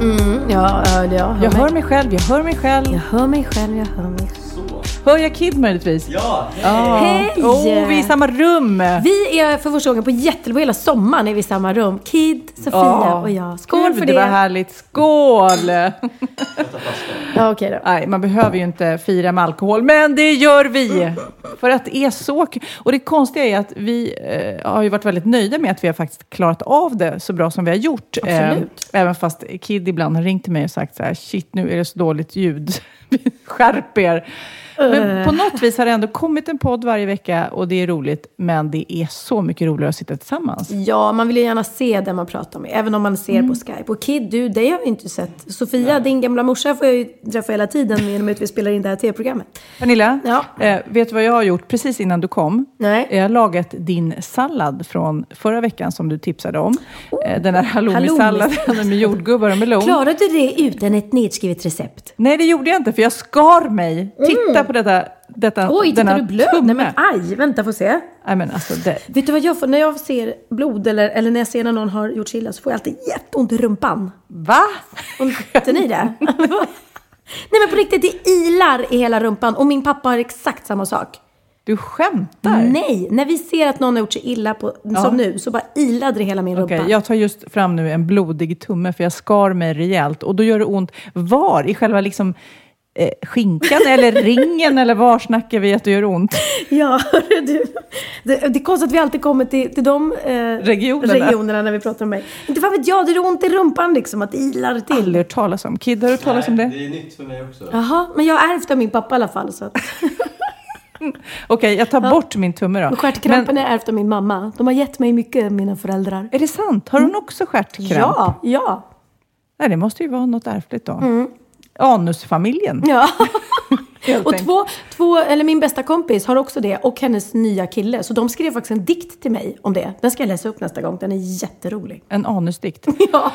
Ja, ja, ja, hör Jag mig. hör mig själv, jag hör mig själv. Jag hör mig själv, jag hör mig själv. Hör jag Kid möjligtvis? Ja, Ja. Hej! Oh, vi är i samma rum! Vi är för första gången på jätte, på hela sommaren är vi i samma rum. Kid, Sofia Ja. och jag. Skål Gud, för det det. var härligt. Skål! Ja, okej då. Nej, man behöver ju inte fira med alkohol, men det gör vi! För att det är så. Och det konstiga är att vi eh, har ju varit väldigt nöjda med att vi har faktiskt klarat av det så bra som vi har gjort. Absolut. Eh, även fast Kid ibland har ringt till mig och sagt så här, shit nu är det så dåligt ljud. Skärp er! Men på något vis har det ändå kommit en podd varje vecka och det är roligt, men det är så mycket roligare att sitta tillsammans. Ja, man vill ju gärna se den man pratar med, även om man ser Mm. på Skype. Och Kid, du, dig har vi inte sett. Sofia, din gamla morsa, får jag ju träffa hela tiden genom att vi spelar in det här tv-programmet. Pernilla, Ja. eh, vet du vad jag har gjort precis innan du kom? Nej. Jag har lagat din sallad från förra veckan som du tipsade om. Eh, den här halloumi-salladen med jordgubbar och melon. Klarade du det utan ett nedskrivet recept? Nej, det gjorde jag inte för jag skar mig. Titta på detta, detta. Oj, denna du blöd. tumme. Nej men aj, vänta får se. Nej, men alltså, det, Vet du vad jag får? När jag ser blod eller, eller när jag ser när någon har gjort sig illa så får jag alltid jätteont i rumpan. va? Inte ni det? Nej men på riktigt, det ilar i hela rumpan. Och min pappa har exakt samma sak. Du skämtar? Nej, när vi ser att någon har gjort sig illa, på, som nu, så bara ilade det hela min rumpa. Okej, jag tar just fram nu en blodig tumme för jag skar mig rejält. Och då gör det ont var? I själva liksom eh, skinkan eller ringen eller var snackar vi att det gör ont? Ja, du. Det, det är konstigt att vi alltid kommer till, till de eh, Regionerna. regionerna när vi pratar om mig. Inte fan vet jag, det är ont i rumpan liksom, att det ilar till. Aldrig hört talas om. Kid, har du hört talas om det? det är nytt för mig också. Jaha, men jag har ärvt av min pappa i alla fall. Så att, Okej, jag tar bort min tumme då. stjärtkrampen är ärvt av min mamma. De har gett mig mycket, mina föräldrar. Är det sant? Har hon också stjärtkramp? Ja, ja. Nej, det måste ju vara något ärftligt då. Anusfamiljen. ja. Och två, två, eller min bästa kompis har också det och hennes nya kille. Så de skrev faktiskt en dikt till mig om det. Den ska jag läsa upp nästa gång. Den är jätterolig. En anusdikt. Ja.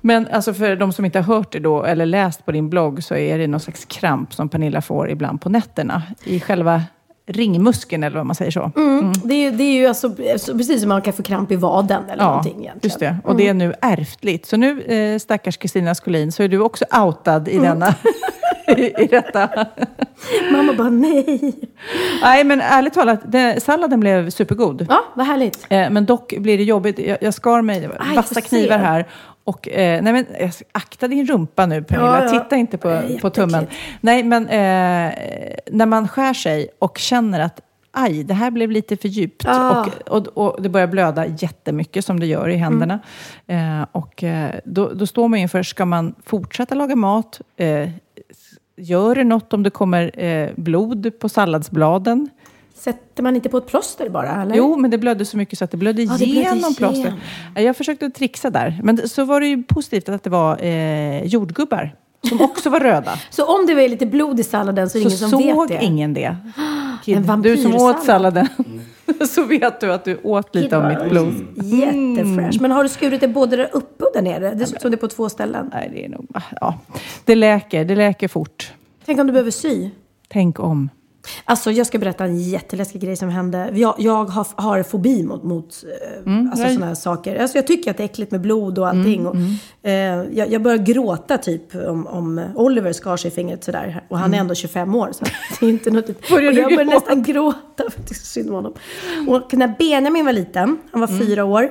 Men alltså för de som inte har hört det då, eller läst på din blogg, så är det någon slags kramp som Pernilla får ibland på nätterna. I själva ringmuskeln, eller vad man säger så. Mm. Det, är, ju- det är ju alltså, så precis som man kan få kramp i vaden eller någonting egentligen. just det. Och det är nu ärftligt. Så nu, eh, stackars Kristina Skolin, så är du också outad i denna... i, I detta. Mamma bara nej. Nej, men ärligt talat, det, salladen blev supergod. Ja, vad härligt. Eh, men dock blir det jobbigt. Jag, jag skar mig, Aj, vassa knivar här. Och, eh, nej men, akta din rumpa nu Pernilla, Ja, ja. titta inte på, Nej, på tummen. Nej, men eh, när man skär sig och känner att aj, det här blev lite för djupt Ah. och, och, och det börjar blöda jättemycket som det gör i händerna. Mm. Eh, och eh, då, då står man inför, ska man fortsätta laga mat? Eh, gör det något om det kommer eh, blod på salladsbladen? Sätter man inte på ett plåster bara? Eller? Jo, men det blödde så mycket så att det blödde Ja, igenom plåster. igenom. Jag försökte trixa där. Men så var det ju positivt att det var eh, jordgubbar som också var röda. Så om det var lite blod i salladen så är det så ingen som såg vet det? ingen det. En Kid, du som åt salladen, så vet du att du åt lite av mitt blod. Jättefräsch. Men har du skurit det både där uppe och där nere? Det ser ut som det är på två ställen. Nej, det är nog... Ja, det läker. Det läker fort. Tänk om du behöver sy? Tänk om. Alltså jag ska berätta en jätteläskig grej som hände. Jag, jag har, har fobi mot, mot eh, alltså, nej. sådana här saker. Alltså, jag tycker att det är äckligt med blod och allting. och, eh, jag, jag börjar gråta typ om, om Oliver skar sig i fingret sådär. Och han är ändå 25 år. Så det är inte något, och jag börjar nästan gråta för att det är så synd om honom. Och när Benjamin var liten, han var fyra år.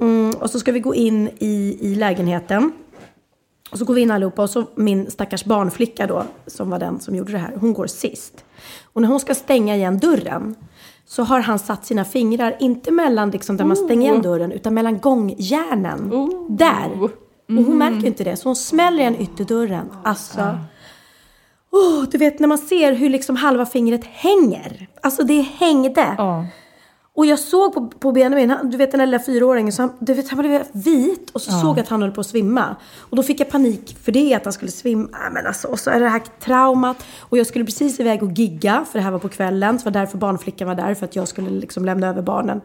Mm, och så ska vi gå in i, i lägenheten. Och så går vi in allihopa och så min stackars barnflicka då, som var den som gjorde det här, hon går sist. Och när hon ska stänga igen dörren så har han satt sina fingrar, inte mellan liksom där man stänger igen dörren, utan mellan gångjärnen. Där! Och hon märker inte det, så hon smäller igen ytterdörren. Alltså... Oh, du vet när man ser hur liksom halva fingret hänger. Alltså det hängde. Ja. Och jag såg på, på Benjamin, han, du vet den där lilla fyraåringen, så han, du vet, han blev vit och så såg jag att han höll på att svimma. Och då fick jag panik för det, att han skulle svimma. Men alltså, och så är det här traumat. Och jag skulle precis iväg och gigga, för det här var på kvällen. Så det var därför barnflickan var där, för att jag skulle liksom lämna över barnen.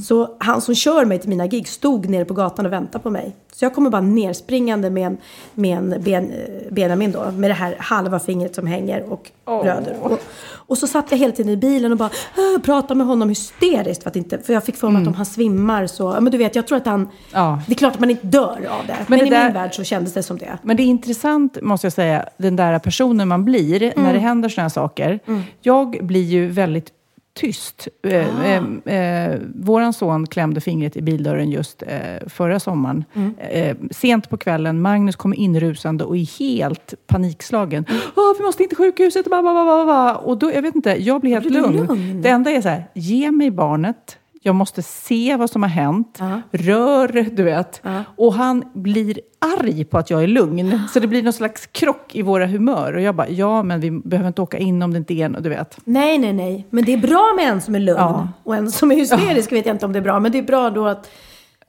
Så han som kör mig till mina gig stod nere på gatan och väntade på mig. Så jag kommer bara nerspringande med en, med en ben, eh, Benjamin då, med det här halva fingret som hänger och blöder. Och, och så satt jag hela tiden i bilen och bara äh, pratade med honom hysteriskt. För, att inte, för jag fick för mig att om han svimmar så, men du vet, jag tror att han, Ja. det är klart att man inte dör av det. Men, det i där- min värld så kändes det som det. Men det är intressant, måste jag säga, den där personen man blir när Mm. det händer sådana här saker. Jag blir ju väldigt tyst. Ah. eh, eh, våran son klämde fingret i bildörren just eh, förra sommaren. Mm. Eh, sent på kvällen, Magnus kommer inrusande och är helt panikslagen. Mm. Åh, vi måste in till sjukhuset! Och då, jag vet inte, jag blir helt Blir lugn. lugn? Det enda är så här, ge mig barnet. Jag måste se vad som har hänt. Rör, du vet. Och han blir arg på att jag är lugn. Så det blir någon slags krock i våra humör. Och jag bara, ja men vi behöver inte åka in om det inte är något, du vet. Nej, nej, nej. Men det är bra med en som är lugn. Ja. Och en som är hysterisk vet jag inte om det är bra. Men det är bra då att...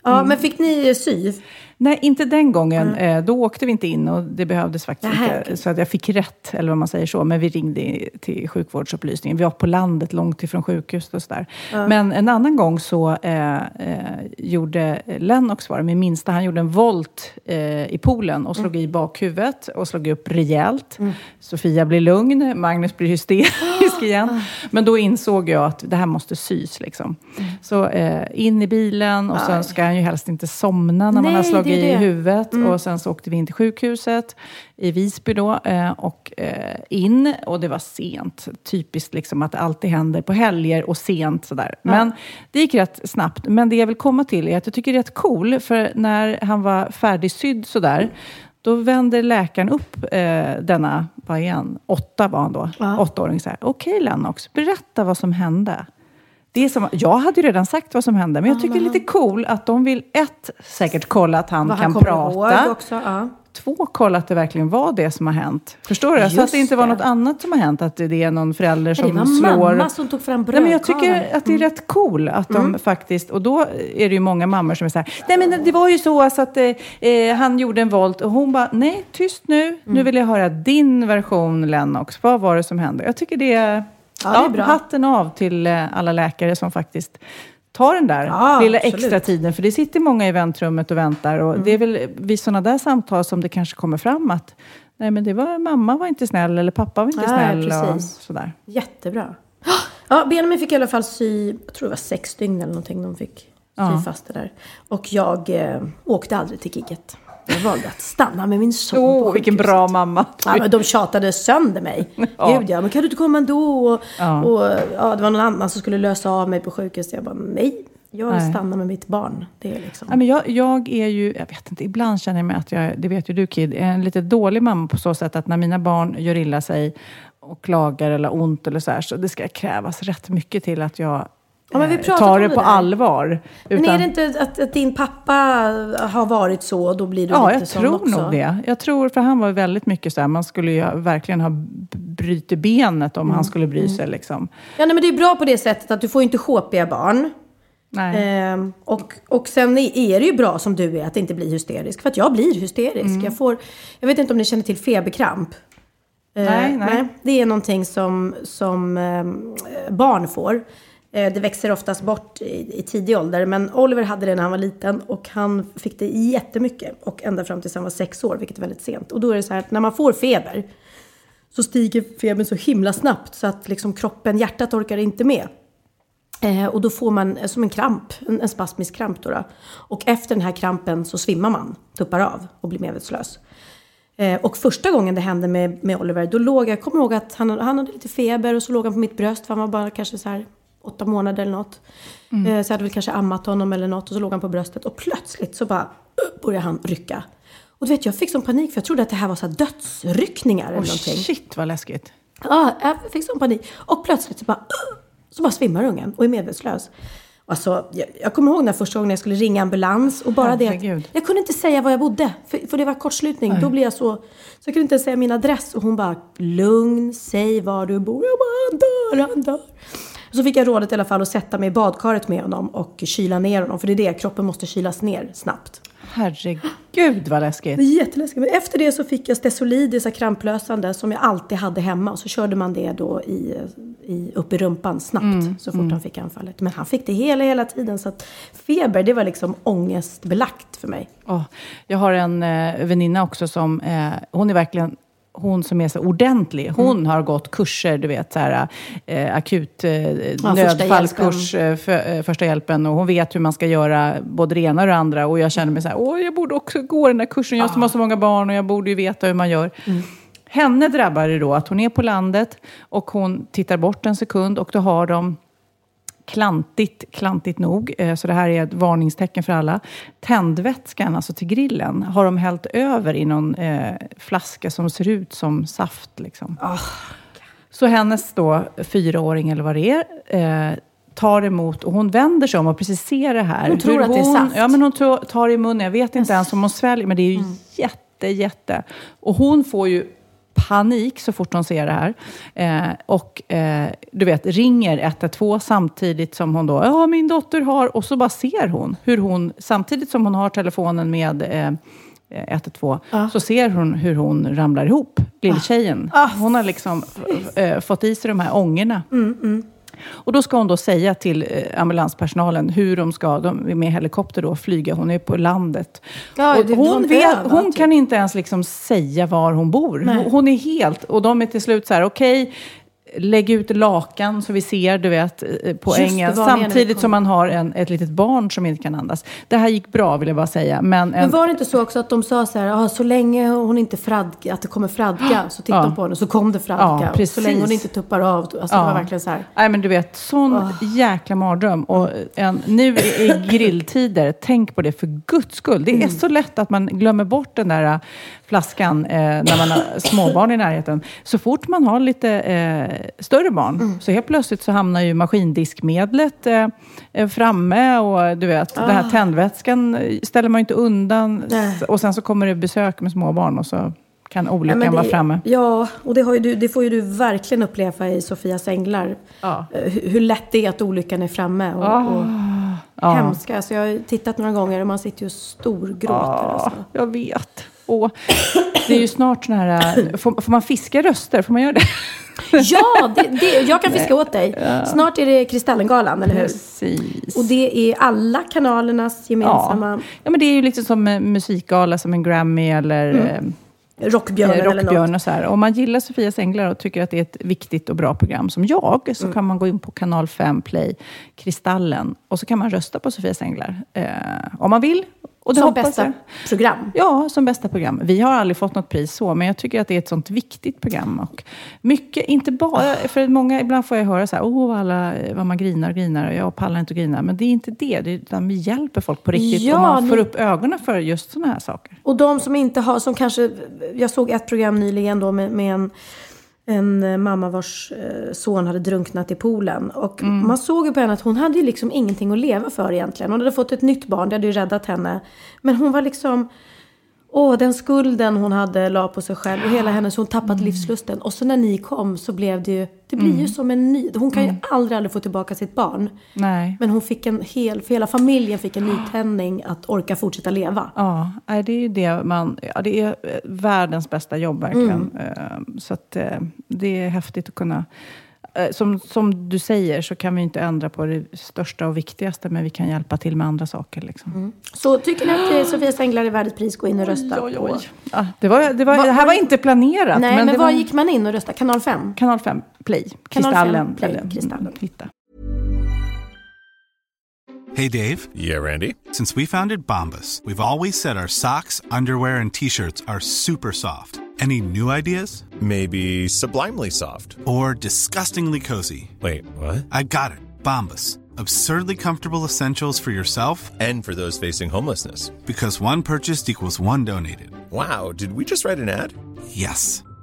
Ja, Mm. men fick ni sy? Nej, inte den gången. Eh, då åkte vi inte in och det behövdes faktiskt Nähä, inte. okej. Så att jag fick rätt, eller vad man säger så. Men vi ringde till sjukvårdsupplysningen. Vi var på landet, långt ifrån sjukhuset och sådär. Men en annan gång så eh, eh, gjorde Lennox, var det, min minsta, han gjorde en volt eh, i poolen och slog i bakhuvudet och slog upp rejält. Sofia blir lugn, Magnus blir hysterisk igen. Men då insåg jag att det här måste sys. Liksom. Så eh, in i bilen och sen ska han ju helst inte somna när man har Nej, slagit det i det. huvudet. Och sen så åkte vi in till sjukhuset i Visby då eh, och eh, in. Och det var sent. Typiskt liksom att det alltid händer på helger och sent sådär. Men det gick rätt snabbt. Men det jag vill komma till är att jag tycker det är rätt cool. För när han var färdigsydd sådär. Då vänder läkaren upp eh, denna, vad är han? Åtta var han då. Åttaåring så här. Okej Lennox, berätta vad som hände. Det är som, jag hade ju redan sagt vad som hände, men jag tycker det är lite cool att de vill ett, säkert kolla att han Vad kan han prata. också. Ja. Två, kolla att det verkligen var det som har hänt. Förstår du? så att Just det inte var det. något annat som har hänt. Att det är någon förälder Det som var slår. mamma som tog fram Nej, men jag. Mm. tycker att det är rätt cool att de faktiskt, och då är det ju många mammor som är så här, nej men det var ju så så att eh, eh, han gjorde en volt och hon bara, nej tyst nu, Mm. nu vill jag höra din version Lennox, vad var det som hände? Jag tycker det är, Ja, det är bra. hatten av till eh, alla läkare som faktiskt tar den där Ja, lilla absolut. extra tiden, för det sitter många i väntrummet och väntar och det är Mm. väl vid sådana där samtal som det kanske kommer fram att Nej, men det var, mamma var inte snäll eller pappa var inte Nej, snäll. Och sådär. Jättebra. Ja, Benjamin fick i alla fall sy, jag tror det var sex dygn eller någonting de fick sy Ja. fast det där. Och jag eh, åkte aldrig till gigget. Jag valde att stanna med min son Åh, på vilken bra mamma. Ja, men de tjatade sönder mig. Ja. Gud ja, men kan du inte komma ändå? Och, Ja. och ja, det var någon annan som skulle lösa av mig på sjukhuset. Jag bara, nej. Jag vill stanna med mitt barn. Det är liksom... Ja, men jag, jag är ju, jag vet inte, ibland känner jag mig att jag, det vet ju du Kid, är en lite dålig mamma på så sätt att när mina barn gör illa sig och klagar eller ont eller så här, så det ska krävas rätt mycket till att jag Ja, men vi eh, tar det det på där. allvar. Men Utan- är det inte att, att din pappa har varit så och då blir du Ja, lite jag sån tror också? nog det. Jag tror, för han var ju väldigt mycket så här, man skulle ju verkligen ha brutit benet om Mm. han skulle bry sig. Liksom. Ja, nej, men det är bra på det sättet att du får inte sjåpiga barn. Nej. Ehm, och, och sen är det ju bra som du är att inte bli hysterisk. För att jag blir hysterisk. Mm. Jag, får, jag vet inte om ni känner till feberkramp. Eh, Nej, nej. Det är någonting som, som ehm, barn får. Eh, det växer oftast bort i, i tidig ålder. Men Oliver hade det när han var liten och han fick det jättemycket. Och ända fram tills han var sex år, vilket är väldigt sent. Och då är det så här att när man får feber så stiger febern så himla snabbt så att liksom kroppen, hjärtat orkar inte med. Eh, och då får man som en kramp, en, en spasmisk kramp då, då. Och efter den här krampen så svimmar man, tuppar av och blir medvetslös. Eh, och första gången det hände med, med Oliver, då låg jag, kommer ihåg att han, han hade lite feber och så låg han på mitt bröst, för han var bara kanske så här åtta månader eller något. Eh, så jag hade väl kanske ammat honom eller något och så låg han på bröstet och plötsligt så bara uh, började han rycka. Och du vet, jag fick sån panik för jag trodde att det här var så här dödsryckningar eller Oh, någonting. shit vad läskigt. Ja, jag fick sån panik. Och plötsligt så bara, så bara svimmar ungen och är medvetslös. Alltså, jag, jag kommer ihåg när första gången jag skulle ringa ambulans och bara det Herregud. att jag kunde inte säga var jag bodde. För, för det var kortslutning. Då blir jag så, så jag kunde inte ens säga min adress. Och hon bara, lugn, säg var du bor. Jag bara, han dör, han dör. Så fick jag rådet i alla fall att sätta mig i badkaret med honom och kyla ner honom. För det är det, kroppen måste kylas ner snabbt. Herregud vad läskigt. Det är jätteläskigt. Men efter det så fick jag Stesolid, så här kramplösande, som jag alltid hade hemma. Och så körde man det då i, i, upp i rumpan snabbt, så fort han fick anfallet. Men han fick det hela, hela tiden. Så att feber, det var liksom ångestbelagt för mig. Åh, jag har en eh, väninna också som, eh, hon är verkligen hon som är så ordentlig, hon har gått kurser, du vet, så här, eh, akut eh, första nödfallskurs, eh, för, eh, första hjälpen. Och hon vet hur man ska göra både det ena och det andra. Och jag känner mig så här, åh, jag borde också gå den där kursen. Jag som har så många barn och jag borde ju veta hur man gör. Henne drabbar det då att hon är på landet och hon tittar bort en sekund och då har de klantigt, klantigt nog, eh, så det här är ett varningstecken för alla. Tändvätskan, alltså till grillen, har de hällt över i någon eh, flaska som ser ut som saft. Liksom. Så hennes då, fyraåring eller vad det är, eh, tar emot och hon vänder sig om och precis ser det här. Hon tror Hur att det är hon, saft. Ja, men hon tar, i munnen. Jag vet inte ens om hon sväljer, men det är ju jätte, jätte. Och hon får ju panik så fort hon ser det här. Eh, och eh, du vet, ringer 112 samtidigt som hon då, ja min dotter har, och så bara ser hon hur hon, samtidigt som hon har telefonen med eh, 112, så ser hon hur hon ramlar ihop, lilltjejen. Hon har liksom eh, fått i sig de här ångorna. Och då ska hon då säga till eh, ambulanspersonalen hur de ska, de med helikopter då, flyga. Hon är på landet. Ja, och hon vet, hon typ. kan inte ens liksom säga var hon bor. Nej. Hon, hon är helt, och de är till slut så här, okej, lägg ut lakan så vi ser, du vet, eh, på Just ängen. Samtidigt som man har en, ett litet barn som inte kan andas. Det här gick bra, vill jag bara säga. Men, en, Men var det inte så också att de sa så här, ah, så länge hon inte fradga, att det kommer fradga, så titta Ja. på henne, så kom det fradga. Ja, så länge hon inte tuppar av, alltså det var verkligen så här. Nej, men du vet, sån jäkla mardröm. Och en, nu i, grilltider, tänk på det för guds skull. Det är Mm. så lätt att man glömmer bort den där flaskan eh, när man har småbarn i närheten. Så fort man har lite eh, större barn, Mm. så helt plötsligt så hamnar ju maskindiskmedlet eh, eh, framme och du vet, den här tändvätskan eh, ställer man ju inte undan. Ah. Nej. Och sen så kommer det besök med småbarn och så kan olyckan Ja, men vara det- framme. Ja, och det, du, det får ju du verkligen uppleva i Sofias änglar. Ja. Eh, Hur, hur lätt det är att olyckan är framme. Och, och Ja. Hemska. Alltså jag har tittat några gånger och man sitter ju och storgråter. Ja, Alltså. jag vet. Åh, det är ju snart sån här... äh, Får, får man fiska röster? Får man göra det? Ja, det, det, jag kan fiska åt dig. Snart är det Kristallengalan, eller hur? Precis. Och det är alla kanalernas gemensamma ja. ja, men det är ju liksom som en musikgala, som en Grammy eller Mm. eh, Rockbjörnen eller något. Rockbjörn och så här. Om man gillar Sofias Änglar och tycker att det är ett viktigt och bra program som jag, Mm. så kan man gå in på kanal 5 Play, Kristallen, och så kan man rösta på Sofias Änglar. Eh, om man vill. Och det Som bästa jag. program. Ja, som bästa program. Vi har aldrig fått något pris så, men jag tycker att det är ett sånt viktigt program. Och mycket, inte bara, för många, ibland får jag höra så här, åh, alla, vad man grinar och grinar, och jag pallar inte att grina. Men det är inte det, det är, utan vi hjälper folk på riktigt. Ja, och man får ni- upp ögonen för just sådana här saker. Och de som inte har, som kanske, jag såg ett program nyligen då med, med en, en eh, mamma vars eh, son hade drunknat i poolen. Och Mm. man såg ju på henne att hon hade ju liksom ingenting att leva för egentligen. Hon hade fått ett nytt barn, det hade ju räddat henne. Men hon var liksom, åh den skulden hon hade la på sig själv och hela hennes, hon tappat Mm. livslusten. Och så när ni kom så blev det ju, det blir ju som en ny, hon kan Mm. ju aldrig, aldrig få tillbaka sitt barn. Nej. Men hon fick en hel, för hela familjen fick en nytändning att orka fortsätta leva. Ja, det är ju det man... Ja, det är eh, världens bästa jobb verkligen. Mm. Eh, Så att eh, det är häftigt att kunna... eh, Som, som du säger så kan vi inte ändra på det största och viktigaste, men vi kan hjälpa till med andra saker. Liksom. Mm. Så tycker ni att eh, Sofias Änglar är värd ett pris, gå in och rösta. Oj, oj, på- oj. Ja, det, var, det, var, det här var inte planerat. Nej, men, det var var gick man in och röstade? Kanal 5? Kanal 5, Play, Kanal Kristallen. 5 Play, eller, Kristallen. Hitta. Hey Dave, Yeah, Randy. since we founded Bombus, we've always said our socks, underwear, and t shirts are super soft. Any new ideas? Maybe sublimely soft. Or disgustingly cozy? Wait, what? I got it, Bombus. Absurdly comfortable essentials for yourself And for those facing homelessness. because one purchased equals one donated. Wow, did we just write an ad? Yes.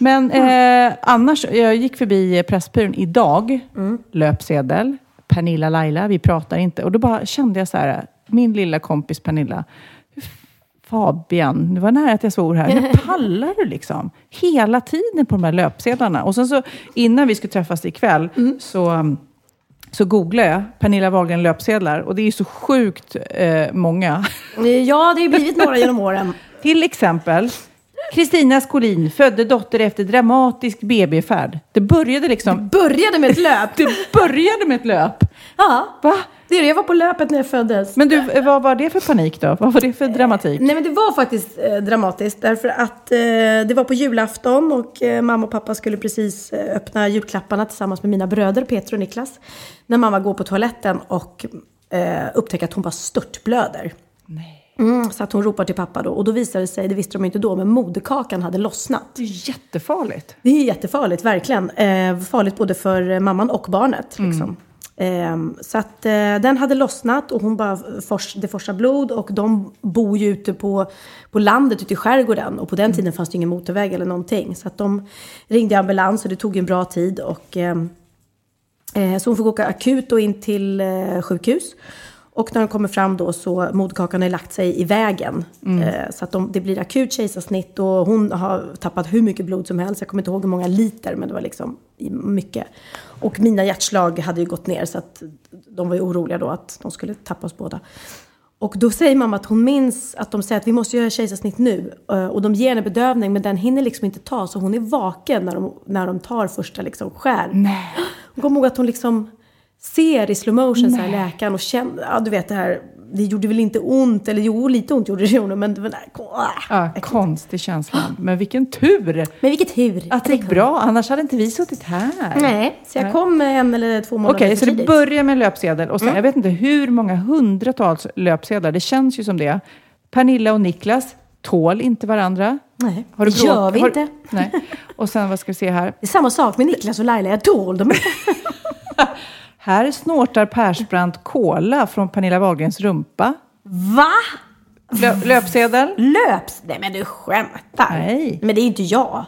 Men eh, annars, jag gick förbi Pressbyrån idag, löpsedel, Pernilla Laila, vi pratar inte. Och då bara kände jag så här, min lilla kompis Pernilla, Fabian, det var nära att jag svor här. Hur pallar du liksom? Hela tiden på de här löpsedlarna. Och sen så innan vi skulle träffas ikväll så, så googlade jag Pernilla Wahlgren löpsedlar. Och det är ju så sjukt eh, många. Ja, det har ju blivit några genom åren. Till exempel Kristina Skolin födde dotter efter dramatisk BB-färd. Det började liksom... Började med ett löp. Det började med ett löp. Ja, Va? det är det. Jag var på löpet när jag föddes. Men du, vad var det för panik då? Vad var det för dramatik? Nej men det var faktiskt eh, dramatiskt därför att eh, det var på julafton och eh, mamma och pappa skulle precis eh, öppna julklapparna tillsammans med mina bröder Peter och Niklas. När mamma går på toaletten och eh, upptäcker att hon bara störtblöder. Nej. Mm, så att hon ropar till pappa då. Och då visade det sig, det visste de inte då, men moderkakan hade lossnat. Det är jättefarligt. Det är jättefarligt, verkligen. Eh, farligt både för mamman och barnet. Mm. Liksom. Eh, så att eh, den hade lossnat och hon bara fors, det forsar blod. Och de bor ju ute på, på landet, ute i skärgården. Och på den tiden fanns det ingen motorväg eller någonting. Så att de ringde ambulans och det tog en bra tid. Och, eh, eh, så hon fick åka akut och in till eh, sjukhus. Och när de kommer fram då så moderkakan har lagt sig i vägen. Mm. Eh, så att de, det blir akut kejsarsnitt och hon har tappat hur mycket blod som helst. Jag kommer inte ihåg hur många liter men det var liksom mycket. Och mina hjärtslag hade ju gått ner så att de var ju oroliga då att de skulle tappa oss båda. Och då säger mamma att hon minns att de säger att vi måste göra kejsarsnitt nu. Eh, Och de ger henne bedövning men den hinner liksom inte ta så hon är vaken när de, när de tar första liksom skär. Nej. Hon kommer ihåg att hon liksom ser i slow motion så här läkaren och känner, ja du vet det här, det gjorde väl inte ont, eller jo lite ont gjorde det ju, men det var där, Ja, konstig känsla. Men vilken tur Men vilket tur! att det gick bra. Annars hade inte vi suttit här. Nej, så jag kom en eller två månader Okej, för så det börjar med en löpsedel. Och sen, Mm. jag vet inte hur många hundratals löpsedlar. Det känns ju som det. Pernilla och Niklas tål inte varandra. Nej, Har du gör vi har- inte. Nej. Och sen, vad ska vi se här? Det är samma sak med Niklas och Laila, jag tål dem inte. Här snortar Persbrandt cola från Pernilla Wahlgrens rumpa. Va? Lö, löpsedel? Löps? Nej men du skämtar. Nej. Men det är ju inte jag.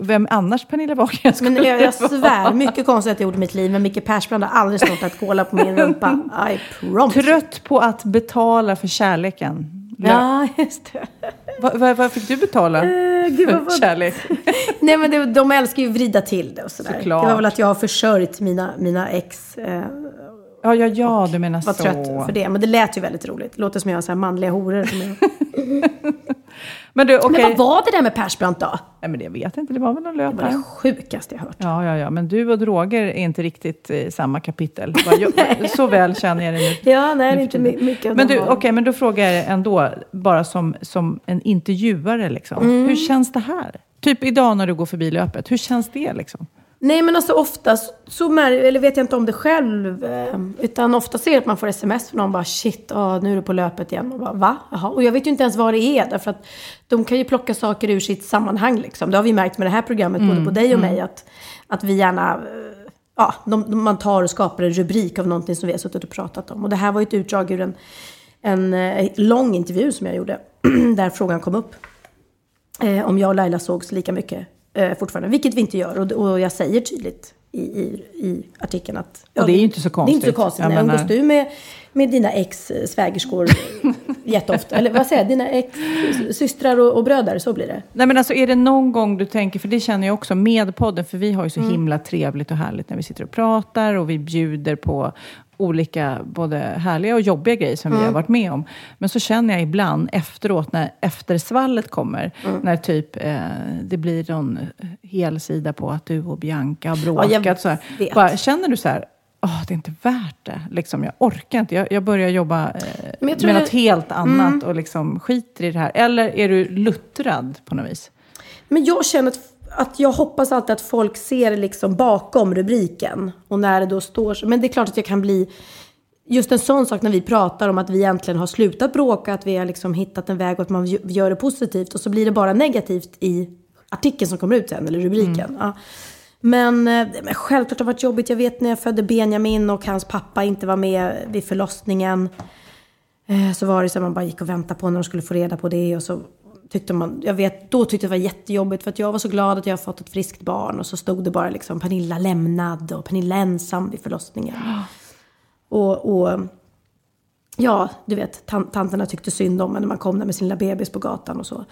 Vem annars Pernilla Wahlgren skulle Men jag, jag svär, mycket konstigt jag gjort i mitt liv. Men Micke Persbrandt har aldrig snortat cola på min rumpa. I promise. Trött på att betala för kärleken. Ja, just det. Va, va, vad fick du betala Eh, gud, för vad var- kärlek? Nej men det, de älskar ju att vrida till det och sådär. Såklart. Det var väl att jag har försörjt mina, mina ex. Eh, Ja, ja, ja, du menar var så. trött för det. Men det lät ju väldigt roligt. Det låter som jag har så här manliga horor. Jag... Men du, okej. Men vad var det där med Persbrandt då? Nej, men det vet jag inte. Det var väl någon Det var löpare. det sjukaste jag hört. Ja, ja, ja. Men du och droger är inte riktigt i samma kapitel. Jag- Så väl känner jag det nu. Ja, nej, det är nu inte mycket Men du, okej, men då frågar jag dig ändå, bara som, som en intervjuare, liksom. Mm. Hur känns det här? Typ idag när du går förbi löpet, hur känns det liksom? Nej men alltså ofta så, mär, eller vet jag inte om det själv. Eh, utan ofta ser jag att man får sms från någon bara shit, ah, nu är du på löpet igen. Och bara va? Jaha. Och jag vet ju inte ens vad det är. Därför att de kan ju plocka saker ur sitt sammanhang liksom. Det har vi märkt med det här programmet, både på dig och mig. Att, att vi gärna, eh, ja, de, de, man tar och skapar en rubrik av någonting som vi har suttit och pratat om. Och det här var ju ett utdrag ur en, en eh, lång intervju som jag gjorde. där frågan kom upp. Eh, om jag och Laila sågs lika mycket eh, fortfarande. Vilket vi inte gör. Och, och jag säger tydligt i, i, i artikeln att... Och det är ju inte så Det är inte så konstigt. konstigt. Jag umgås du med, med dina ex eh, svägerskor jätteofta? Eller vad säger jag? Dina ex systrar och, och bröder? Så blir det. Nej men alltså är det någon gång du tänker, för det känner jag också med podden, för vi har ju så Mm. himla trevligt och härligt när vi sitter och pratar och vi bjuder på olika både härliga och jobbiga grejer som vi Mm. har varit med om. Men så känner jag ibland efteråt när eftersvallet kommer, Mm. när typ eh, det blir någon hel sida på att du och Bianca har Ja, bråkat. jag så här. Bara, känner du så här, Åh, det är inte värt det. Liksom, jag orkar inte. Jag, jag börjar jobba eh, jag med något helt annat Mm. och liksom skiter i det här. Eller är du luttrad på något vis? Men jag känner att, att jag hoppas alltid att folk ser liksom bakom rubriken. Och när det då står så. Men det är klart att jag kan bli just en sån sak när vi pratar om att vi äntligen har slutat bråka, att vi har liksom hittat en väg och att man gö- gör det positivt. Och så blir det bara negativt i artikeln som kommer ut sen, eller rubriken. Ja. Men, eh, men självklart har det varit jobbigt. Jag vet när jag födde Benjamin och hans pappa inte var med vid förlossningen. Eh, Så var det så att man bara gick och väntade på när de skulle få reda på det. Och så tyckte man, jag vet, då tyckte jag det var jättejobbigt för att jag var så glad att jag har fått ett friskt barn. Och så stod det bara liksom Pernilla lämnad och Pernilla ensam vid förlossningen. Och, och ja, du vet, tan- tanterna tyckte synd om mig när man kom där med sin lilla bebis på gatan och så.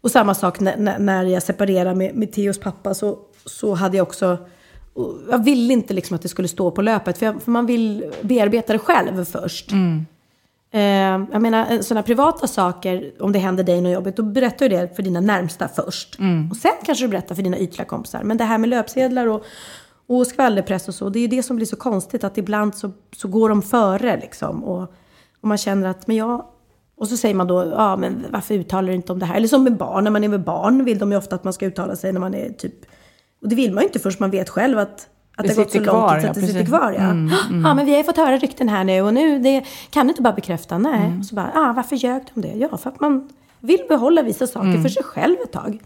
Och samma sak när, när, jag separerade med, med Theos pappa så, så hade jag också jag ville inte liksom att det skulle stå på löpet, för, jag, för man vill bearbeta det själv först. Eh, jag menar, sådana privata saker, om det händer dig något jobbigt, då berättar du det för dina närmsta först. Och sen kanske du berättar för dina ytliga kompisar. Men det här med löpsedlar och, och skvallerpress och så, det är det som blir så konstigt, att ibland så, så går de före liksom. Och, och man känner att, men jag... Och så säger man då, ja men varför uttalar du inte om det här? Eller som med barn, när man är med barn vill de ju ofta att man ska uttala sig när man är typ... Och det vill man ju inte först man vet själv att Att Det det, har gått så kvar, så ja, att det sitter kvar. Ja. Mm, mm. ja, men vi har fått höra rykten här nu och nu det, kan du inte bara bekräfta. Nej. Mm. Och så bara, ah, varför ljög de det? Ja, för att man vill behålla vissa saker Mm. för sig själv ett tag.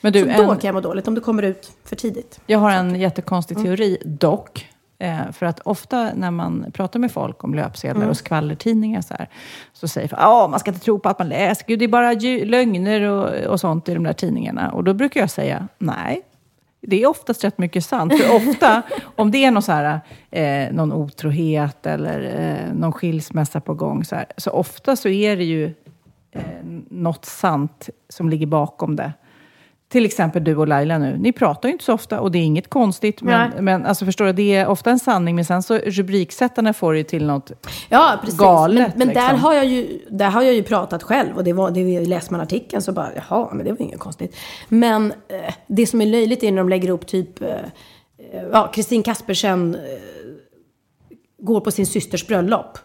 Men du, så då en- kan jag må dåligt, om det kommer ut för tidigt. Jag har en jättekonstig Mm. teori dock. Eh, för att ofta när man pratar med folk om löpsedlar Mm. och skvallertidningar så, här, så säger folk att man ska inte tro på att man läser. Gud, det är bara lögner och, och sånt i de där tidningarna. Och då brukar jag säga nej. Det är oftast rätt mycket sant. För ofta, om det är någon, så här, eh, någon otrohet eller eh, någon skilsmässa på gång, så, här, så ofta så är det ju eh, något sant som ligger bakom det. Till exempel du och Laila nu. Ni pratar ju inte så ofta och det är inget konstigt. Men, Nej. men alltså förstår du, det är ofta en sanning. Men sen så rubriksättarna får det ju till något Ja, precis. galet. men men där, liksom. har jag ju, där har jag ju pratat själv. Och det var, det läste man artikeln så bara, jaha, men det var inget konstigt. Men eh, det som är löjligt är när de lägger upp typ, eh, eh, ja, Kristin Kaspersen eh, går på sin systers bröllop.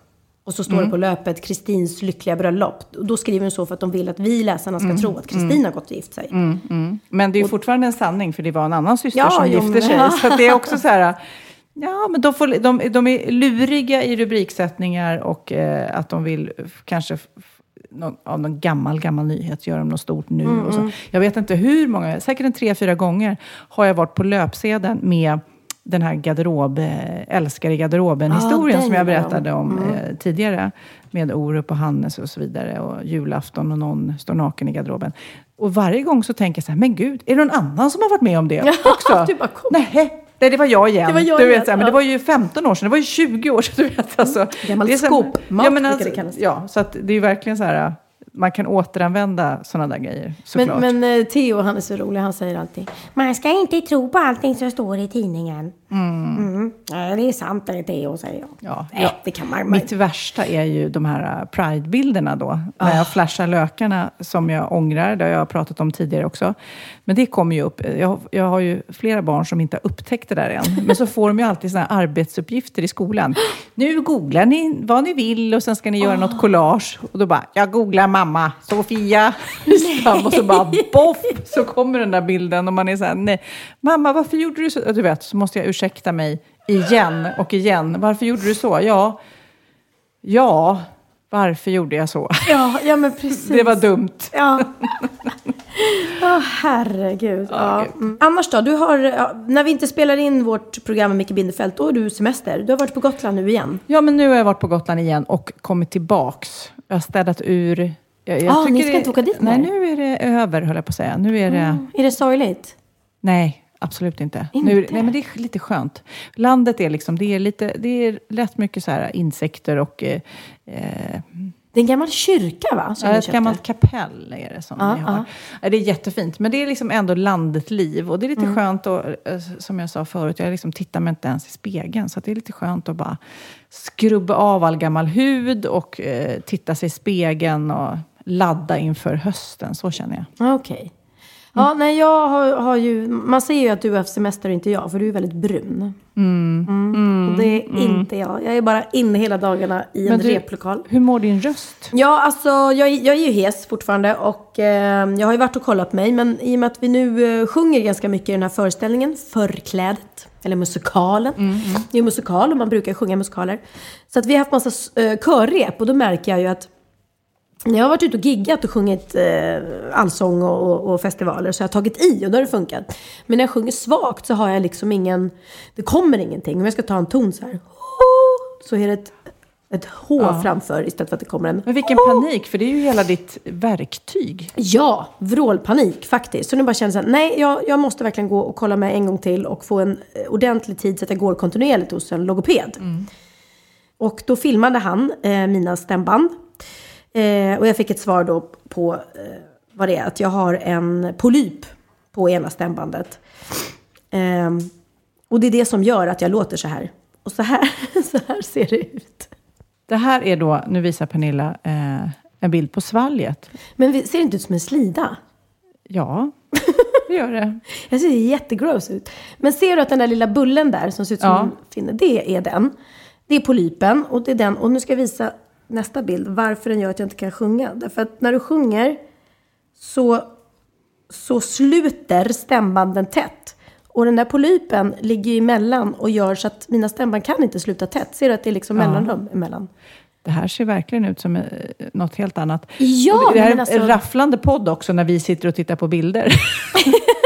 Och så står Mm. det på löpet Kristins lyckliga bröllop. Och då skriver de så för att de vill att vi läsarna ska Mm. tro att Kristin Mm. har gått och gift sig. Mm, mm. Men det är ju fortfarande en sanning, för det var en annan syster Ja, som jo, gifte sig. Så att det är också så här, ja, men de, får, de, de är luriga i rubriksättningar och eh, att de vill kanske någon, av någon gammal, gammal nyhet göra något stort nu. Mm, och så. mm. Jag vet inte hur många, säkert en tre, fyra gånger har jag varit på löpsedeln med den här garderob, eh, älskar i garderoben-historien Ah, som jag ja. berättade om Mm. eh, tidigare. Med Orup och Hannes och så vidare. Och julafton och någon står naken i garderoben. Och varje gång så tänker jag så här, men gud, är det någon annan som har varit med om det också? du bara. Nej, nej, det var jag igen. Det var jag du igen, vet, så här, men ja. det var ju 15 år sedan, det var ju 20 år sedan. Du vet, alltså. Gammal Det är så här- skåpmat ja, men brukar alltså, det kallas. Ja, så att det är verkligen så här, man kan återanvända sådana där grejer, såklart. Men, men eh, Theo, han är så rolig, han säger alltid Man ska inte tro på allting som står i tidningen. Mm. Ja, det är sant det Theo, säger jag. Ja, Nej, ja. det kan man Mitt värsta är ju de här uh, Pride-bilderna då. När Ah. jag flashar lökarna som jag ångrar. Det har jag pratat om tidigare också. Men det kommer ju upp. Jag, jag har ju flera barn som inte har upptäckt det där än. Men så får de ju alltid såna här arbetsuppgifter i skolan. Nu googlar ni vad ni vill och sen ska ni göra något collage. Och då bara, jag googlar mamma, Sofia Wistam. Och så bara, boff, så kommer den där bilden. Och man är så här, nej, mamma varför gjorde du så? Du vet, så måste jag ursäkta mig igen och igen. Varför gjorde du så? Ja, ja, varför gjorde jag så? Ja, ja men precis. Det var dumt. Ja. Åh, herregud. Ja. Mm. Annars då? Du har, när vi inte spelar in vårt program med Micke Bindefeld, då har du semester. Du har varit på Gotland nu igen. Ja, men nu har jag varit på Gotland igen och kommit tillbaks. Jag har städat ur. Jag, jag Ah, ni ska det- inte åka dit Nej, mer? nu är det över, höll jag på att säga. Nu är det... Mm. Är det sorgligt? Nej, absolut inte. Inte? Nu, nej, men det är lite skönt. Landet är liksom, det är lite, det är rätt mycket så här insekter och... Eh, eh, Det är en gammal kyrka va? Som ja, ett gammalt kapell är det som Ja, vi har. ja. Ja, det är jättefint, men det är liksom ändå landet liv. Och det är lite Mm. skönt, och, eh, som jag sa förut, jag liksom tittar mig inte ens i spegeln. Så det är lite skönt att bara skrubba av all gammal hud och eh, titta sig i spegeln och ladda inför hösten. Så känner jag. Okej. Ja, nej, jag har, har ju... Man ser ju att du har haft semester och inte jag, för du är väldigt brun. Mm. Och det är inte jag. Jag är bara inne hela dagarna i en du- replokal. Hur mår din röst? Ja, alltså jag, jag är ju hes fortfarande och eh, jag har ju varit och kollat mig. Men i och med att vi nu eh, sjunger ganska mycket i den här föreställningen, Förklädet, eller musikalen. Det är musikal och man brukar sjunga musikaler. Så att vi har haft massa eh, körrep och då märker jag ju att när jag har varit ute och giggat och sjungit eh, allsång och, och, och festivaler så har jag tagit i och då har det funkat. Men när jag sjunger svagt så har jag liksom ingen, det kommer ingenting. Om jag ska ta en ton så här, så är det ett, ett H Ja. framför istället för att det kommer en Men vilken panik, för det är ju hela ditt verktyg. Ja, vrålpanik faktiskt. Så nu bara känner jag nej, jag, jag måste verkligen gå och kolla mig en gång till och få en eh, ordentlig tid så att jag går kontinuerligt hos en logoped. Och då filmade han eh, mina stämband. Eh, och jag fick ett svar då på eh, vad det är, att jag har en polyp på ena stämbandet. Ehm, och det är det som gör att jag låter så här. Och så här, så här ser det ut. Det här är då, nu visar Pernilla eh, en bild på svalget. Men vi- ser det inte ut som en slida? Ja, det gör det. Jag ser jättegross ut. Men ser du att den där lilla bullen där som ser ut som Ja. en finne, det är den. Det är polypen och det är den. Och nu ska jag visa nästa bild varför den gör att jag inte kan sjunga. Därför att när du sjunger så, så sluter stämbanden tätt. Och den där polypen ligger emellan och gör så att mina stämband kan inte sluta tätt. Ser du att det är liksom Ja. mellanrum emellan? Det här ser verkligen ut som eh, något helt annat. Ja, Och det här är en alltså- rafflande podd också när vi sitter och tittar på bilder.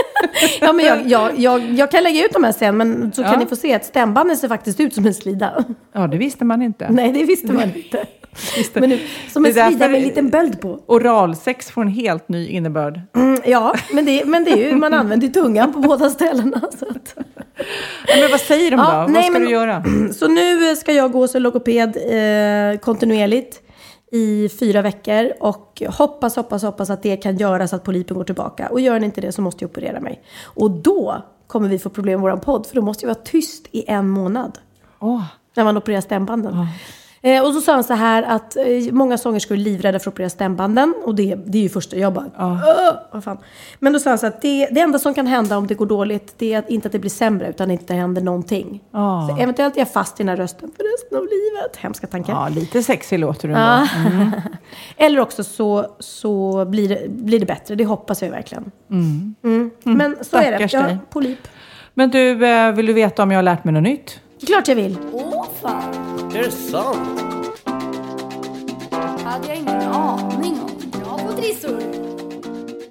Ja, men jag, jag, jag, jag kan lägga ut de här sen, men så Ja. kan ni få se att stämbanden ser faktiskt ut som en slida. Ja, det visste man inte. Nej, det visste man inte. Men nu, som en slida med en liten böld på. Oralsex får en helt ny innebörd. Mm, ja, men det, men det är ju, man använder ju tungan på båda ställena. Så, att. Ja, men vad säger de Ja, då? Vad nej, ska men- du göra? så nu ska jag gå en logoped eh, kontinuerligt i fyra veckor och hoppas, hoppas, hoppas att det kan göra så att polypen går tillbaka. Och gör den inte det så måste jag operera mig. Och då kommer vi få problem med vår podd, för då måste jag vara tyst i en månad. Åh, När man opererar stämbanden. Eh, och så sa han så här att eh, många sångerskor är livrädda för att operera stämbanden. Och det, det är ju första, jag bara, "Åh, vad fan. Men då sa han så att det, det enda som kan hända om det går dåligt, det är att, inte att det blir sämre, utan att det händer någonting. Ja. Så eventuellt är jag fast i den här rösten för resten av livet. Hemska tankar. ja, lite sexig låter du ändå. Ja. Eller också så, så blir, det, blir det bättre, det hoppas jag verkligen. Mm. Men så är det, jag har polyp. Men du, eh, vill du veta om jag har lärt mig något nytt? Klart jag vill. Åh fan, är det sant? hade jag ingen aning om. Jag har fått trissor.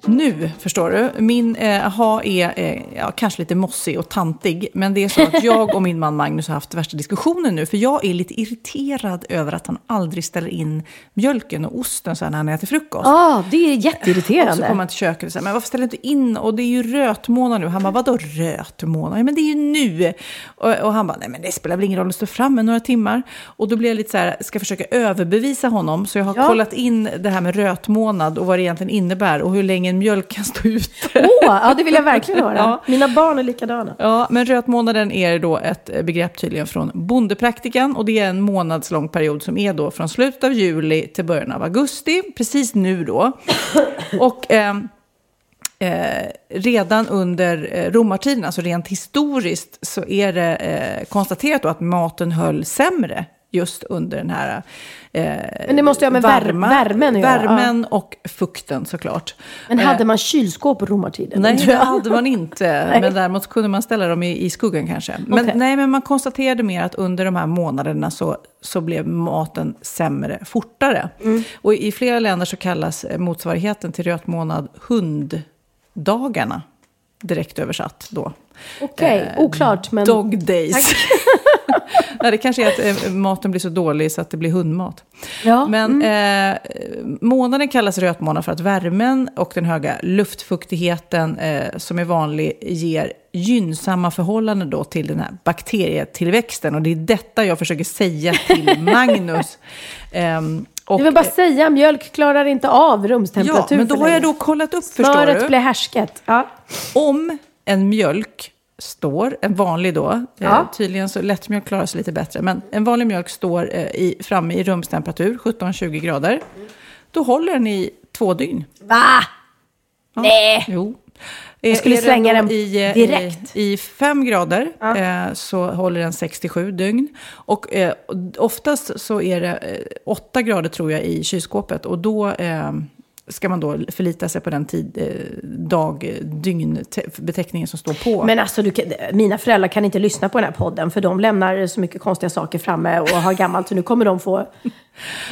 Nu, förstår du. Min eh, aha är eh, ja, kanske lite mossig och tantig. Men det är så att jag och min man Magnus har haft värsta diskussionen nu. För jag är lite irriterad över att han aldrig ställer in mjölken och osten så här när han äter frukost. Ja, ah, det är Och så jätteirriterande. kommer han till köket och säger, men varför ställer du inte in? Och det är ju rötmånad nu. Han bara, vadå rötmånad? Ja, men det är ju nu. Och, och han bara, nej men det spelar väl ingen roll att stå framme några timmar. Och då blir jag lite så här, ska försöka överbevisa honom. Så jag har Ja. kollat in det här med rötmånad och vad det egentligen innebär. Och hur länge en mjölk kan stå ute. Åh, ja det vill jag verkligen höra. Ja. Mina barn är likadana. Ja, men rötmånaden är då ett begrepp tydligen från bondepraktikan och det är en månadslång period som är då från slutet av juli till början av augusti, precis nu då. Och ehm, eh, redan under eh, romartiden, alltså rent historiskt, så är det eh, konstaterat att maten höll sämre just under den här eh, Men det måste ju ha med vär- värmen att göra, Värmen och fukten såklart. Men Eh, hade man kylskåp på romartiden? Nej, det hade man inte. Men däremot kunde man ställa dem i, i skuggan kanske. Men, Okej. nej, men man konstaterade mer att under de här månaderna så, så blev maten sämre fortare. Mm. Och i flera länder så kallas eh, motsvarigheten till rötmånad hunddagarna. Direkt översatt då. Okej, oklart men... Dog days. Nej, det kanske är att eh, maten blir så dålig så att det blir hundmat. Ja, Men eh, månaden kallas rötmånad för att värmen och den höga luftfuktigheten eh, som är vanlig ger gynnsamma förhållanden då till den här bakterietillväxten. Och det är detta jag försöker säga till Magnus. Ehm, och, Jag vill bara säga, mjölk klarar inte av ja, rumstemperatur men då har jag då kollat upp, förstår Smöret du. blir härsket. Ja. Om en mjölk står, en vanlig då, Ja. eh, tydligen så lättmjölk klarar sig lite bättre, men en vanlig mjölk står eh, i, framme i rumstemperatur, 17-20 grader, då håller den i två dygn. Va? Nej! Jo. Jag skulle slänga den i, eh, direkt. I, I fem grader eh, så håller den 67 dygn. Och eh, oftast så är det eh, åtta grader tror jag i kylskåpet. Och då eh, ska man då förlita sig på den tid, eh, dag, dygn, te- beteckningen som står på. Men alltså, du, kan- mina föräldrar kan inte lyssna på den här podden för de lämnar så mycket konstiga saker framme och har gammalt så nu kommer de få...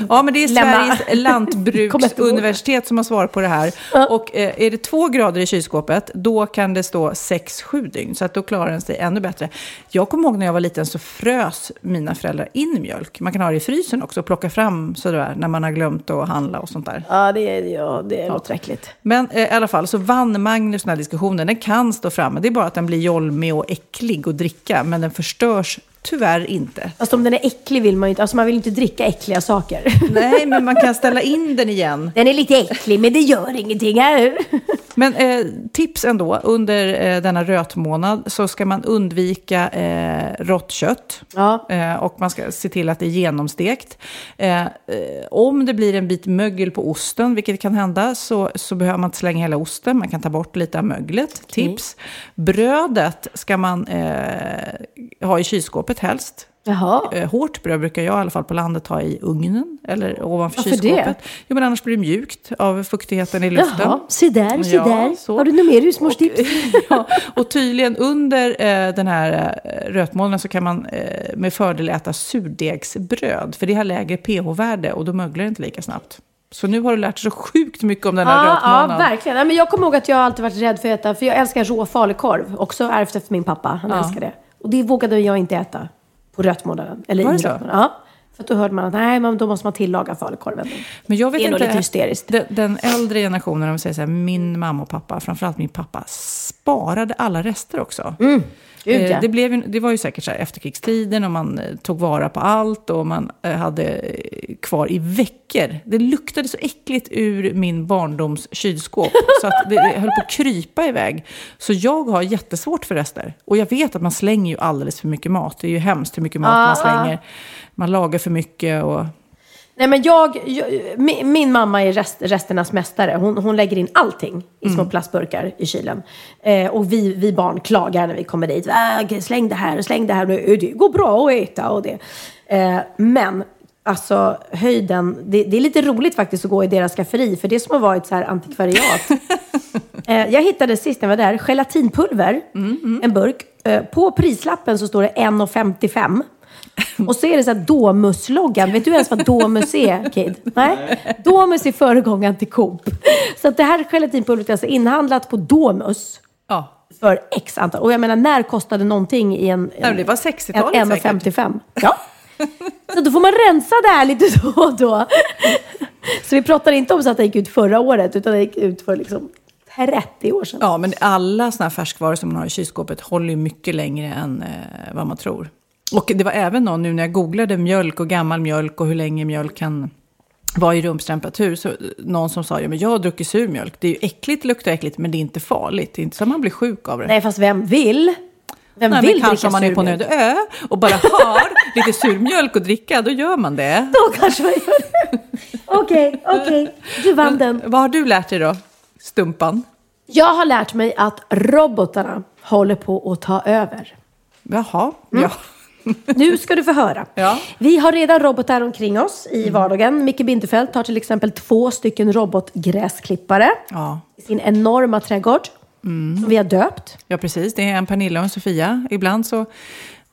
Ja, men det är Lämna. Sveriges lantbruksuniversitet som har svar på det här. Och eh, är det två grader i kylskåpet, då kan det stå 6-7 dygn. Så att då klarar den sig ännu bättre. Jag kommer ihåg när jag var liten så frös mina föräldrar in mjölk. Man kan ha det i frysen också och plocka fram sådär när man har glömt att handla och sånt där. Ja, det, är- ja, det låter äckligt. Men eh, i alla fall så vann Magnus den här diskussionen. Den kan stå framme. Det är bara att den blir jolmig och äcklig att dricka. Men den förstörs tyvärr inte. Fast om den är äcklig vill man ju inte... Alltså man vill inte dricka äckliga saker. Nej, men man kan ställa in den igen. Den är lite äcklig, men det gör ingenting. Här. Men eh, tips ändå, under eh, denna rötmånad så ska man undvika eh, rått kött. Ja. Eh, och man ska se till att det är genomstekt. Eh, eh, om det blir en bit mögel på osten, vilket kan hända, så, så behöver man inte slänga hela osten. Man kan ta bort lite av möglet. Tips. Brödet ska man eh, ha i kylskåpet helst. Jaha. Eh, hårt bröd brukar jag i alla fall på landet ha i ugnen eller ovanför Varför kylskåpet. det? Jo, men annars blir det mjukt av fuktigheten i luften. Jaha, se där, se Ja, där. så. Har du något mer husmorstips? ja, och tydligen under eh, den här eh, rötmånaden så kan man eh, med fördel äta surdegsbröd. För det har lägre pH-värde och då möglar det inte lika snabbt. Så nu har du lärt dig så sjukt mycket om den här Ja, ja, rötmånaden. verkligen. Ja, men jag kommer ihåg att jag alltid varit rädd för att äta, för jag älskar rå falukorv. Också ärvt efter min pappa. Han Ja. älskar det. Och det vågade jag inte äta på rötmånaden. Eller Var i det så? rötmånaden. Ja. För att då hörde man att nej, men då måste man tillaga falukorven. Men jag vet Det är inte, lite hysteriskt. Den, den äldre generationen, om säger så här, min mamma och pappa, framförallt min pappa, sparade alla rester också. Mm. Gud, Eh, ja. det, blev ju, det var ju säkert så här efterkrigstiden och man eh, tog vara på allt och man eh, hade kvar i veckor. Det luktade så äckligt ur min barndoms kylskåp så att det, det höll på att krypa iväg. Så jag har jättesvårt för rester. Och jag vet att man slänger ju alldeles för mycket mat. Det är ju hemskt hur mycket mat Ah, man slänger. Man lagar för mycket och... Nej, men jag, jag, min, min mamma är rest, resternas mästare. Hon, hon lägger in allting i små plastburkar i kylen. Eh, och vi, vi barn klagar när vi kommer dit. Äh, släng det här släng det här. Det det går bra att äta och det. Eh, men alltså höjden, det, det är lite roligt faktiskt att gå i deras skafferi. För det är som att vara ett så här antikvariat. Eh, jag hittade sist när jag var där, gelatinpulver, en burk. Eh, på prislappen så står det 1,55. Och så är det så här Domus-loggan. Vet du ens vad Domus är, Kid? Nej? Domus är föregångaren till Coop. Så att det här gelatinpulvret är alltså inhandlat på Domus Ja. för x antal. Och jag menar, när kostade någonting i en... Men det var 60-talet en, säkert. 1,55. Ja. Så då får man rensa det här lite då och då. Så vi pratar inte om så att det gick ut förra året, utan det gick ut för liksom 30 år sedan. Ja, men alla såna här färskvaror som man har i kylskåpet håller ju mycket längre än eh, vad man tror. Och det var även någon nu när jag googlade mjölk och gammal mjölk och hur länge mjölk kan vara i rumstemperatur. Så någon som sa, ja men jag har druckit surmjölk. Det är ju äckligt, luktar äckligt, men det är inte farligt. Det är inte så att man blir sjuk av det. Nej, fast vem vill? Vem Nej, vill men kanske om man är på en öde ö och bara har lite surmjölk att dricka, då gör man det. Då kanske man gör det. Okej, okej. Du vann den. Vad har du lärt dig då, Stumpan? Jag har lärt mig att robotarna håller på att ta över. Jaha, Mm. ja. Nu ska du få höra. Ja. Vi har redan robotar omkring oss i vardagen. Micke Bindefeld har till exempel två stycken robotgräsklippare ja. i sin enorma trädgård. Som vi har döpt. Ja, precis. Det är en Pernilla och en Sofia. Ibland så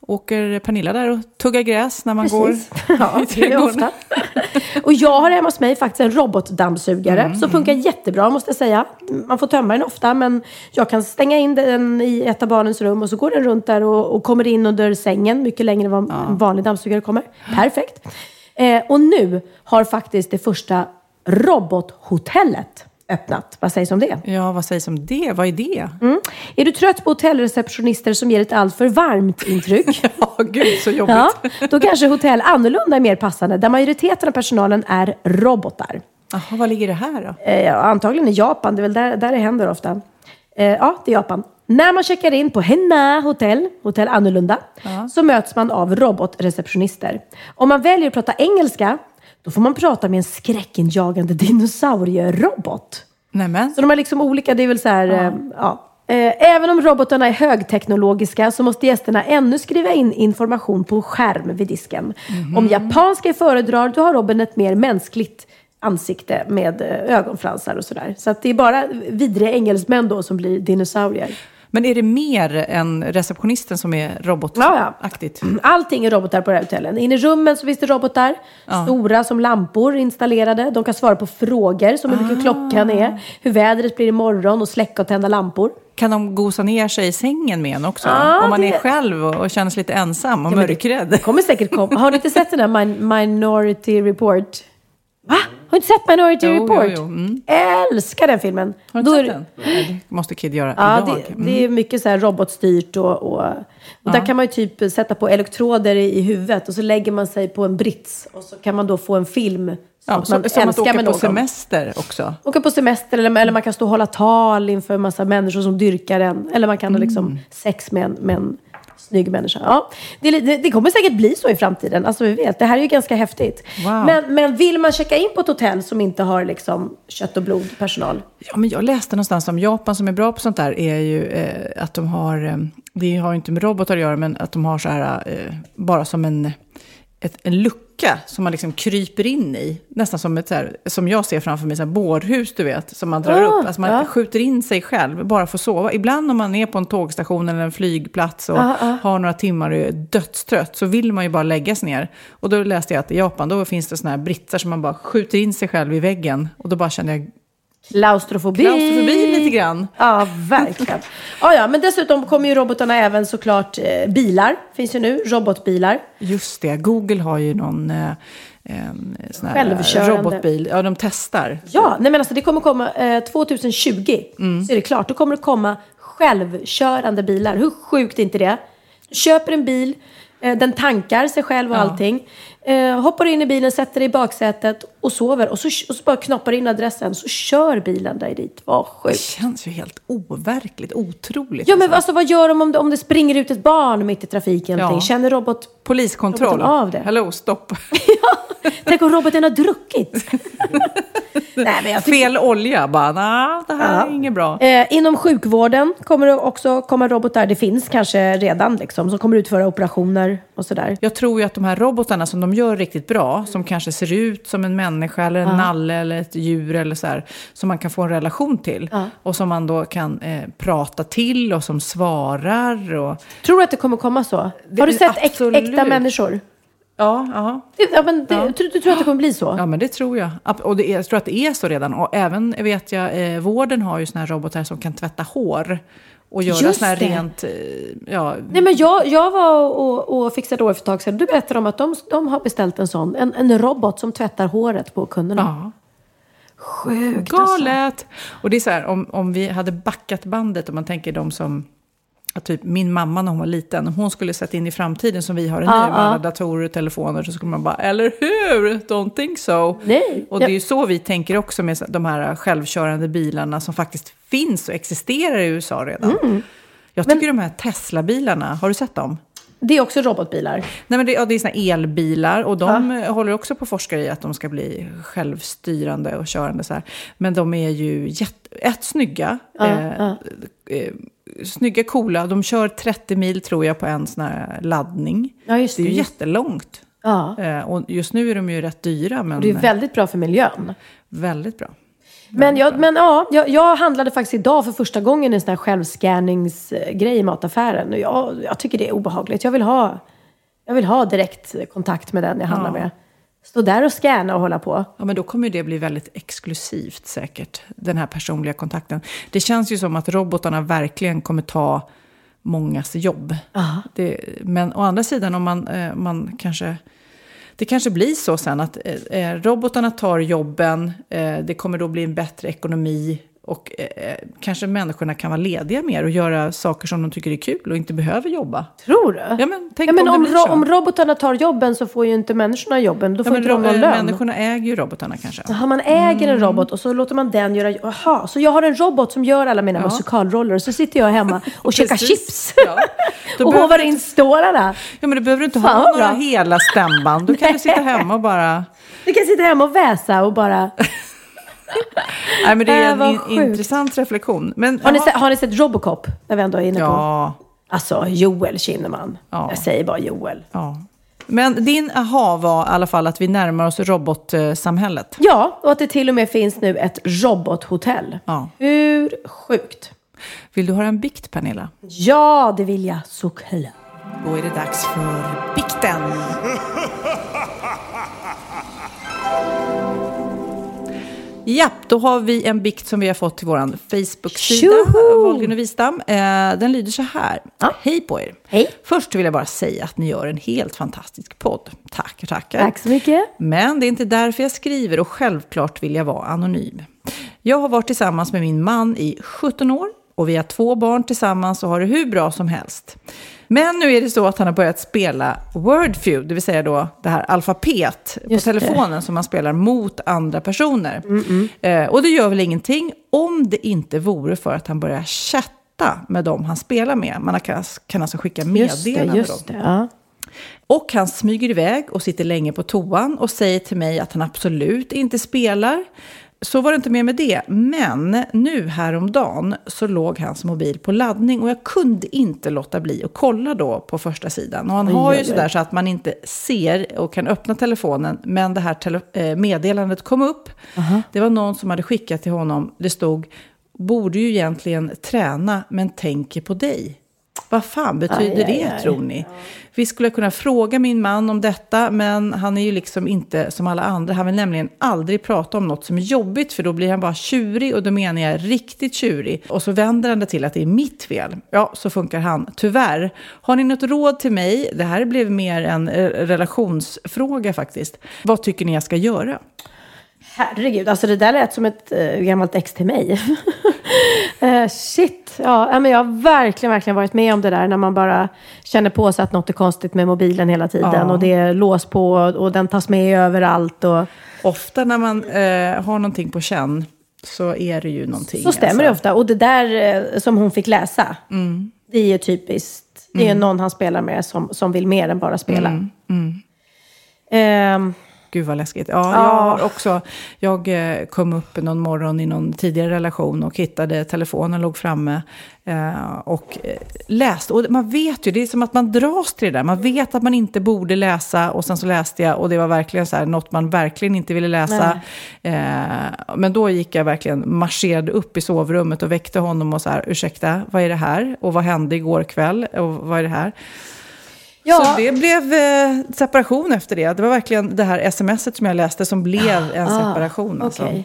åker Pernilla där och tuggar gräs när man Precis. går Ja, i trädgården. Och jag har hemma hos mig faktiskt en robotdammsugare Mm, som funkar jättebra måste jag säga. Man får tömma den ofta men jag kan stänga in den i ett av barnens rum och så går den runt där och, och kommer in under sängen mycket längre än vad en vanlig dammsugare kommer. Perfekt. Eh, och nu har faktiskt det första robothotellet öppnat. Vad sägs om det? Ja, vad sägs om det? Vad är det? Mm. Är du trött på hotellreceptionister som ger ett alltför varmt intryck? Ja, gud så jobbigt. Ja, då kanske hotell annorlunda är mer passande, där majoriteten av personalen är robotar. Jaha, var ligger det här då? Eh, ja, antagligen i Japan, det är väl där, där det händer ofta. Eh, ja, det är Japan. När man checkar in på Henna hotell, hotell annorlunda, så möts man av robotreceptionister. Om man väljer att prata engelska, då får man prata med en skräckinjagande dinosaurierobot. Nämen. Så de har liksom olika, det är väl så här, ja. ja. Eh, Även om robotarna är högteknologiska så måste gästerna ännu skriva in information på en skärm vid disken. Om japanska är föredrar, då har Robin ett mer mänskligt ansikte med eh, ögonfransar och sådär. Så att det är bara vidriga engelsmän då som blir dinosaurier. Men är det mer än receptionisten som är robotaktigt? Allting är robotar på det här hotellen. In i rummen så finns det robotar. Ja. Stora som lampor installerade. De kan svara på frågor som hur mycket klockan är, hur vädret blir imorgon och släcka och tända lampor. Kan de gosa ner sig i sängen med en också? Ja, Om man det- är själv och, och känner sig lite ensam och Ja, mörkrädd. Det kommer säkert komma. Har du inte sett den här Min- Minority Report? Va? Har du inte sett Minority Jo, Report? jo, jo. Mm. Älskar den filmen. Har du inte sett den? Det måste Kid göra Ja, idag. det, Mm. det är mycket så här robotstyrt och, och, och där kan man ju typ sätta på elektroder i, i huvudet och så lägger man sig på en brits och så kan man då få en film som Ja, som, man som att åka på semester också. Åka på semester eller, eller man kan stå och hålla tal inför en massa människor som dyrkar en. Eller man kan ha liksom sex med en, med en Snygg människa. Ja, det, det, det kommer säkert bli så i framtiden. Alltså vi vet, det här är ju ganska häftigt. Wow. Men, men vill man checka in på ett hotell som inte har liksom kött och blod personal? Ja, men jag läste någonstans om Japan som är bra på sånt där är ju eh, att de har, eh, det har ju inte med robotar att göra, men att de har så här, eh, bara som en, ett, en lucka som man liksom kryper in i. Nästan som ett så här, som jag ser framför mig, så här bårhus du vet, som man drar Ah, upp. Alltså man ja. skjuter in sig själv, bara för att sova. Ibland om man är på en tågstation eller en flygplats och Ah, ah. har några timmar och är dödstrött så vill man ju bara lägga sig ner. Och då läste jag att i Japan då finns det såna här britsar som man bara skjuter in sig själv i väggen. Och då bara kände jag Klaustrofobi. klaustrofobi lite grann. Ja, verkligen. ja, ja, men dessutom kommer ju robotarna även såklart eh, bilar. Finns ju nu, robotbilar. Just det, Google har ju någon eh, sån här Självkörande. robotbil. Ja, de testar. Ja, nej men alltså det kommer komma eh, 2020. Mm. Så är det klart. Då kommer det komma självkörande bilar. Hur sjukt är inte det? Du köper en bil, eh, den tankar sig själv och Ja. allting. Eh, hoppar in i bilen, sätter dig i baksätet och sover. Och så, och så bara knoppar in adressen så kör bilen dig dit. Vad Det sjukt. känns ju helt overkligt, otroligt. Ja, men alltså. alltså vad gör de om det, om det springer ut ett barn mitt i trafiken? Ja. Känner robot... Poliskontroll. av det? Hello, stopp. Tänk om roboten har druckit? Nej, men jag tycker- Fel olja. Bara, nej, det här är inget bra. Eh, inom sjukvården kommer det också komma robotar. Det finns kanske redan liksom, som kommer utföra operationer och sådär. Jag tror ju att de här robotarna som de gör riktigt bra, som kanske ser ut som en människa eller en nalle eller ett djur eller så här, som man kan få en relation till och som man då kan eh, prata till och som svarar. Och, Tror du att det kommer komma så? Det- Har du sett absolut. äkta människor? ja, ja. Ja, men det, Ja. Tror, du tror att det kommer bli så? Ja, men det tror jag. Och det jag tror att det är så redan. Och även vet jag, eh, vården har ju såna här robotar som kan tvätta hår. Och göra Just såna här det. rent, eh, ja, Nej, men jag, jag var och, och fixade hår för ett tag sedan. Du berättade om att de, de har beställt en sån. En, en robot som tvättar håret på kunderna. ja. Sjukt alltså. Galet! Och det är så här, om, om vi hade backat bandet, om man tänker de som... Att typ min mamma när hon var liten, om hon skulle sätta in i framtiden som vi har det nu med alla datorer och telefoner så skulle man bara, eller hur? Don't think so. Nej. Och det är ju så vi tänker också med de här självkörande bilarna som faktiskt finns och existerar i USA redan. Mm. Jag tycker de här Tesla-bilarna, har du sett dem? Det är också robotbilar. Nej, men det, ja, det är såna elbilar och de eh, håller också på att forska i att de ska bli självstyrande och körande. Så här. Men de är ju jätte, ett, snygga. eh, Eh, snygga, coola. De kör 30 mil tror jag på en sån här laddning. Ja, just det är det, ju just- jättelångt. Ja. Eh, och just nu är de ju rätt dyra, men Och det är väldigt bra för miljön. väldigt bra. Men, jag, men ja, jag, jag handlade faktiskt idag för första gången en sån här självscanningsgrej i mataffären. Och jag, jag tycker det är obehagligt. Jag vill ha, jag vill ha direkt kontakt med den jag handlar Ja. med. Stå där och scanna och hålla på. Ja, men då kommer det bli väldigt exklusivt säkert, den här personliga kontakten. Det känns ju som att robotarna verkligen kommer ta mångas jobb. Det, men å andra sidan, om man, eh, man kanske... Det kanske blir så sen att eh, eh, robotarna tar jobben, det kommer då bli en bättre ekonomi och eh, kanske människorna kan vara lediga mer och göra saker som de tycker är kul och inte behöver jobba. Tror du? Ja, men tänk ja, men om om, ro- om robotarna tar jobben så får ju inte människorna jobben. Då Ja, får men inte de någon lön. människorna äger ju robotarna kanske. Jaha, man äger en robot och så låter man den göra... Jaha, så jag har en robot som gör alla mina musikalroller och så sitter jag hemma och käkar chips. Ja. Då och hovar du in stålarna. Ja, men du behöver inte Fan, ha några bra. hela stämband. Då kan du sitta hemma och bara... Du kan sitta hemma och väsa och bara... Nej, men det är Äh, en in, intressant reflektion. Men, Har ni, sett, har ni sett Robocop? När vi ändå är inne på... Ja, Alltså, Joel Kinnaman. Ja. Jag säger bara Joel. ja. Men din aha var i alla fall att vi närmar oss robotsamhället. Ja, och att det till och med finns nu ett robothotell. Ja. Hur sjukt? Vill du höra en bikt, Pernilla? Ja, det vill jag såklart. Då är det dags för bikten. Ja, då har vi en bikt som vi har fått till vår Facebook-sida! Wahlgren och Wistam. Eh, den lyder så här. Hej på er. Hej. Först vill jag bara säga att ni gör en helt fantastisk podd. Tackar, tackar. Tack så mycket. Men det är inte därför jag skriver och självklart vill jag vara anonym. Jag har varit tillsammans med min man i 17 år och vi har två barn tillsammans och har det hur bra som helst. Men nu är det så att han har börjat spela Wordfeud, det vill säga då det här alfabet på Just det. telefonen som man spelar mot andra personer. Eh, och det gör väl ingenting om det inte vore för att han börjar chatta med dem han spelar med. Man kan, kan alltså skicka Just det, meddelanden. just det. Och han smyger iväg och sitter länge på toan och säger till mig att han absolut inte spelar. Så var det inte mer med det. Men nu häromdagen så låg hans mobil på laddning och jag kunde inte låta bli att kolla då på första sidan. Och han har ju sådär så att man inte ser och kan öppna telefonen. Men det här tele- eh, meddelandet kom upp. Det var någon som hade skickat till honom. Det stod, borde ju egentligen träna men tänker på dig. Vad fan betyder Aj, aj, det aj. tror ni? Vi skulle kunna fråga min man om detta, men han är ju liksom inte som alla andra. Han vill nämligen aldrig prata om något som är jobbigt, för då blir han bara tjurig och då menar jag riktigt tjurig. Och så vänder han det till att det är mitt fel. Ja, så funkar han. Tyvärr. Har ni något råd till mig? Det här blev mer en eh, relationsfråga faktiskt. Vad tycker ni jag ska göra? Herregud, alltså det där lät som ett eh, gammalt ex till mig. Eh, shit, ja, men jag har verkligen, verkligen varit med om det där när man bara känner på sig att något är konstigt med mobilen hela tiden Ja. och det är lås på och, den tas med överallt. Och, Ofta när man eh, har någonting på känn så är det ju någonting. så stämmer det alltså. ofta. Och det där eh, som hon fick läsa, det är ju typiskt. Det är ju någon han spelar med som, som vill mer än bara spela. Ehm, Gud vad läskigt. Ja, jag har också, jag eh, kom upp någon morgon i någon tidigare relation och hittade telefonen låg framme eh, och eh, läste. Och man vet ju, det är som att man dras till det där. Man vet att man inte borde läsa och sen så läste jag och det var verkligen så här, något man verkligen inte ville läsa. Eh, men då gick jag verkligen, marscherade upp i sovrummet och väckte honom och så här, ursäkta, vad är det här? Och vad hände igår kväll? Och vad är det här? Ja. Så det blev eh, separation efter det. Det var verkligen det här smset som jag läste som blev en separation. Alltså. Ah, Okej.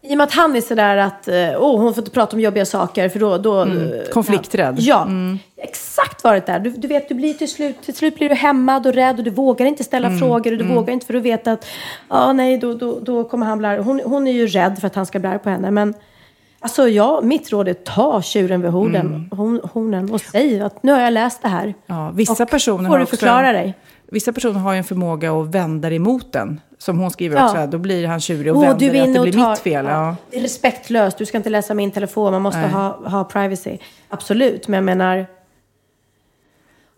I och med att han är sådär att, eh, åh, hon får inte prata om jobbiga saker för då... då Mm. eh, Konflikträdd. Ja, exakt varit där. Du, du vet, du blir till slut, till slut blir du hämmad och rädd och du vågar inte ställa Mm. frågor och du vågar inte för du vet att, ja nej, då, då, då kommer han bli hon, hon är ju rädd för att han ska bli på henne. Men alltså ja, mitt råd är ta tjuren vid hornen, hon, hornen och säg att nu har jag läst det här. Mm. Ja, vissa Och personer får du förklara en, dig. Vissa personer har ju en förmåga att vända emot den. Som hon skriver Ja. också, här, då blir han tjurig och Åh, vänder du att det blir tar- mitt fel. Ja. Det är respektlöst, du ska inte läsa min telefon, man måste Nej. ha, ha privacy. Absolut, men jag menar...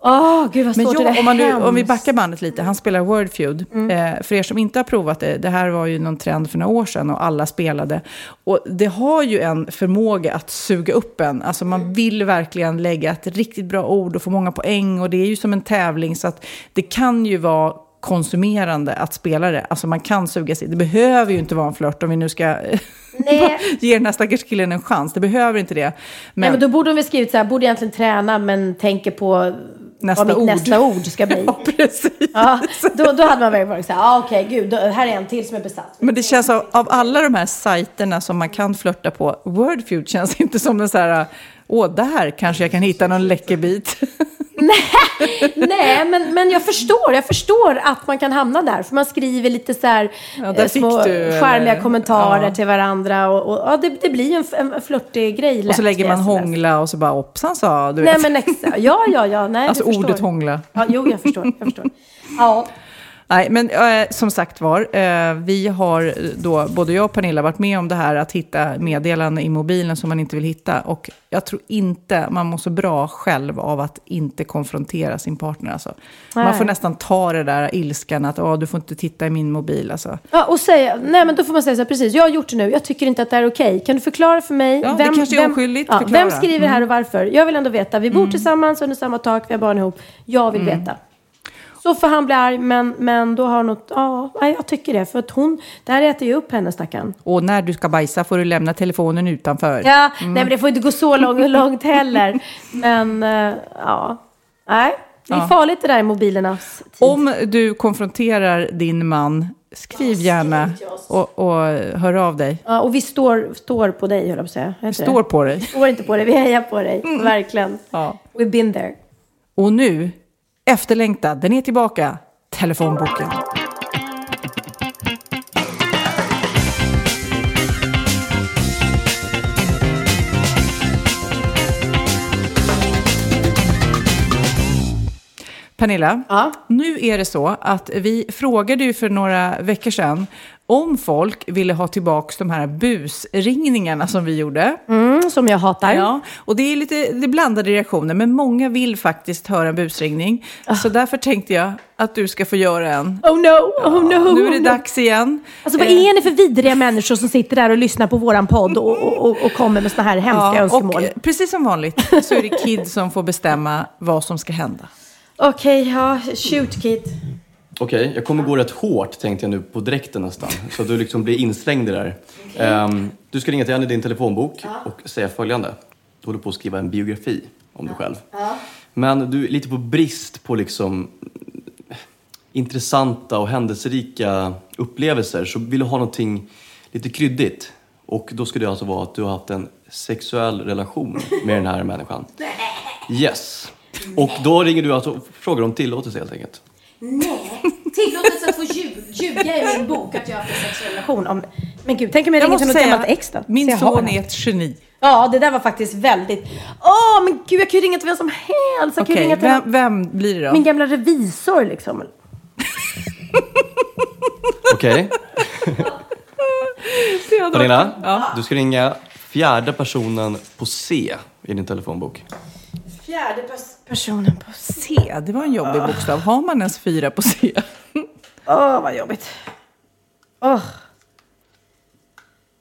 Åh, gud vad Men svårt jag, det är. om, man nu, om vi. Mm. backar bandet lite, han spelar Wordfeud. Eh, för er som inte har provat det, det här var ju någon trend för några år sedan och alla spelade. Och det har ju en förmåga att suga upp en. Alltså man Mm. vill verkligen lägga ett riktigt bra ord och få många poäng. Och det är ju som en tävling så att det kan ju vara konsumerande att spela det. Alltså man kan suga sig. Det behöver ju inte vara en flört om vi nu ska ge den här stackars killen en chans. Det behöver inte det. Nej, Men, men då borde hon väl skrivit så här, borde egentligen träna men tänker på Nästa vad mitt ord. nästa ord ska bli. ja, precis. Ja, då, då hade man väl varit så här, ah, okej gud, då, här är en till som är besatt. Men det känns av, av alla de här sajterna som man kan flörta på, Wordfeud känns inte som en så här, åh, där kanske jag kan hitta någon läcker bit. Nej, men, men jag förstår. Jag förstår att man kan hamna där. För man skriver lite så här Ja, eh, små du, charmiga eller? kommentarer Ja. till varandra. Och, och, ja, det, det blir en, en flörtig grej och lätt så lägger man hångla och så bara, hoppsan sa du Nej, vet. men extra. Ja, ja, ja. Nej, Alltså förstår. ordet hångla. Ja, jo, jag förstår. Jag förstår. Ja. Nej, men eh, som sagt var, eh, vi har då, både jag och Pernilla, varit med om det här att hitta meddelanden i mobilen som man inte vill hitta. Och jag tror inte man mår så bra själv av att inte konfrontera sin partner. Alltså. Man får nästan ta det där ilskan att "Åh, du får inte titta i min mobil. Alltså. Ja, och säga, nej men då får man säga så här, precis, jag har gjort det nu, jag tycker inte att det är okej. Kan du förklara för mig? Ja, det kanske är vem, oskyldigt, ja. Mm. vem skriver det här och varför? Jag vill ändå veta. Vi bor tillsammans under samma tak, vi har barn ihop. Jag vill Mm. veta. Så får han bli arg, men, men då har något, ja, jag tycker det. För att hon, det här äter ju upp henne stackarn. Och när du ska bajsa får du lämna telefonen utanför. Ja, nej men det får inte gå så långt, långt heller. Men, eh, ja. Nej, det är Ja. farligt det där i mobilernas tid. Om du konfronterar din man, skriv gärna och, och hör av dig. Ja, och vi står, står på dig, höll jag på att säga. Vi står på dig. Står inte på dig, vi hejar på dig. Verkligen. Ja. We've been there. Och nu, efterlängtad, den är tillbaka, telefonboken. Pernilla, Ja. nu är det så att vi frågade ju för några veckor sedan om folk ville ha tillbaka de här busringningarna som vi gjorde. Mm, som jag hatar. Ja, och det är lite det är blandade reaktioner, men många vill faktiskt höra en busringning. Så därför tänkte jag att du ska få göra en. Oh no, oh no. Nu är det oh dags igen. Alltså vad Eh, är ni för vidriga människor som sitter där och lyssnar på våran podd och, och, och, kommer med såna här hemska ja, önskemål? och precis som vanligt så är det Kid som får bestämma vad som ska hända. Okej, ja, shoot kid. Okej, jag kommer gå rätt hårt tänkte jag nu på dräkten nästan. Så att du liksom blir inslängd i det där. Ehm, du ska ringa till henne i din telefonbok och säga följande. Du håller på att skriva en biografi om dig själv. Men du är lite på brist på liksom intressanta och händelserika upplevelser så vill du ha någonting lite kryddigt. Och då ska det alltså vara att du har haft en sexuell relation med den här människan. Yes. Och då ringer du alltså och frågar om tillåtelse helt enkelt. Nej, tillåtelse att få lju- ljuga i min bok att jag har haft en sexuell relation. Om... Men gud, tänk om jag Jag ringer till måste något säga, gammalt ex då? min son är ett geni. Ja, det där var faktiskt väldigt... Åh, men gud, jag kan ju ringa till vem som helst. Okej, till vem, vem blir det då? min gamla revisor liksom. Okej? Pernilla, Ja. du ska ringa fjärde personen på C i din telefonbok. Fjärde pers- personen på... C, det var en jobbig bokstav. Har man ens fyra på C? Åh, vad jobbigt. Åh.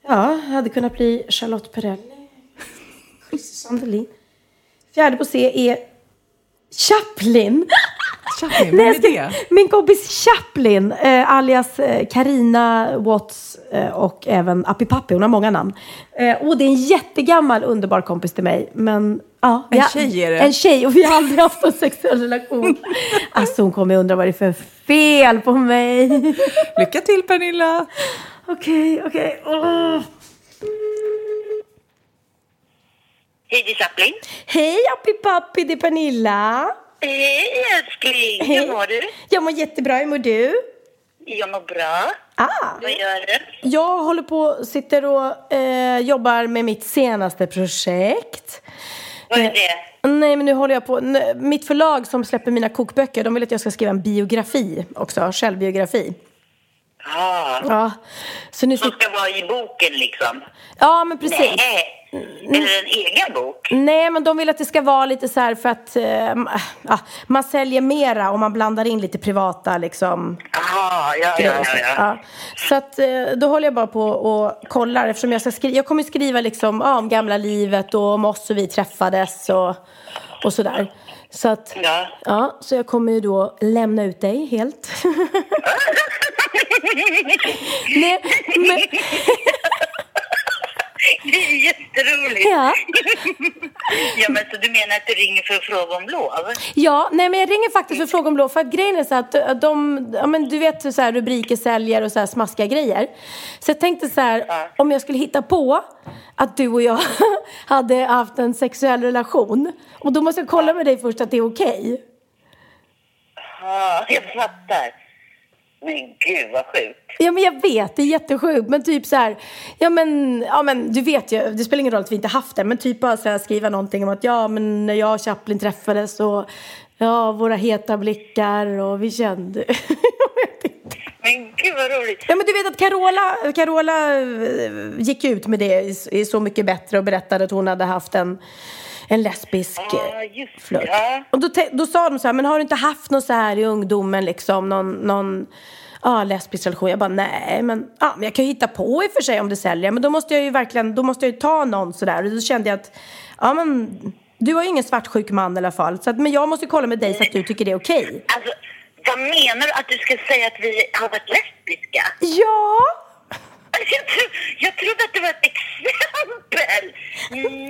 Ja, det hade kunnat bli Charlotte Perrelli. Sandelin. Fjärde på C är Chaplin. Chaplin, vem är jag det? Min kompis Chaplin, eh, alias eh, Carina Watts eh, och även Appi Pappi, hon har många namn. Eh, och det är en jättegammal underbar kompis till mig. Men, ja, En har- tjej är det. En tjej och vi har aldrig haft en sexuell relation. Alltså hon kommer undra vad det är för fel på mig. Lycka till Pernilla! Okej, okej. Hej, det är Chaplin. Hej Appi Pappi, det är Pernilla. Hej älskling, Hej. hur mår du? Jag mår jättebra, hur mår du? Jag mår bra. Ah. Vad gör du? Jag håller på, sitter och eh, jobbar med mitt senaste projekt. Vad är Eh, det? Nej, men nu håller jag på. Mitt förlag som släpper mina kokböcker, de vill att jag ska skriva en biografi också, självbiografi. Ah, Ja, så nu som ska vara i boken liksom? Ja, men precis. Nej, det en egen bok? Nej, men de vill att det ska vara lite så här för att ja, man säljer mera om man blandar in lite privata liksom. Ah, ja, ja, ja, ja. Ja. Så att eh, då håller jag bara på och kollar eftersom jag ska skriva. Jag kommer skriva liksom ja, om gamla livet och om oss och vi träffades och, och sådär. Så att, Ja. ja, så jag kommer ju då lämna ut dig helt. Nej, men, Det är jätteroligt. Ja. ja, men så du menar att du ringer för att fråga om lov? Ja, nej men jag ringer faktiskt för att fråga om lov. För att grejen är så att att de, ja men du vet så här rubriker säljer och så här smaskiga grejer. Så jag tänkte så här, om jag skulle hitta på att du och jag hade haft en sexuell relation. Och då måste jag kolla med dig först att det är okej. Ja, jag fattar. Men gud vad sjukt. Ja men jag vet, det är jättesjukt. Men typ så här, ja men, ja men du vet ju, det spelar ingen roll att vi inte haft det. Men typ bara så här, skriva någonting om att ja men när jag och Chaplin träffades och ja våra heta blickar och vi kände. Men gud vad roligt. Ja men du vet att Carola, Carola eh, gick ut med det i, i Så mycket bättre och berättade att hon hade haft en, en lesbisk det. flört. Ja. Och då, då sa de så här, men har du inte haft något så här i ungdomen liksom, någon, någon ja, lesbisk relation? Jag bara, nej, men, ja, men jag kan ju hitta på i och för sig om det säljer, men då måste jag ju verkligen, då måste jag ju ta någon sådär. Och då kände jag att, ja men, du har ju ingen svartsjuk man i alla fall, så att, men jag måste kolla med dig så att du tycker det är okej. Alltså, vad menar du? Att du ska säga att vi har varit lesbiska? Ja! Jag, tro, jag trodde att det var ett exempel.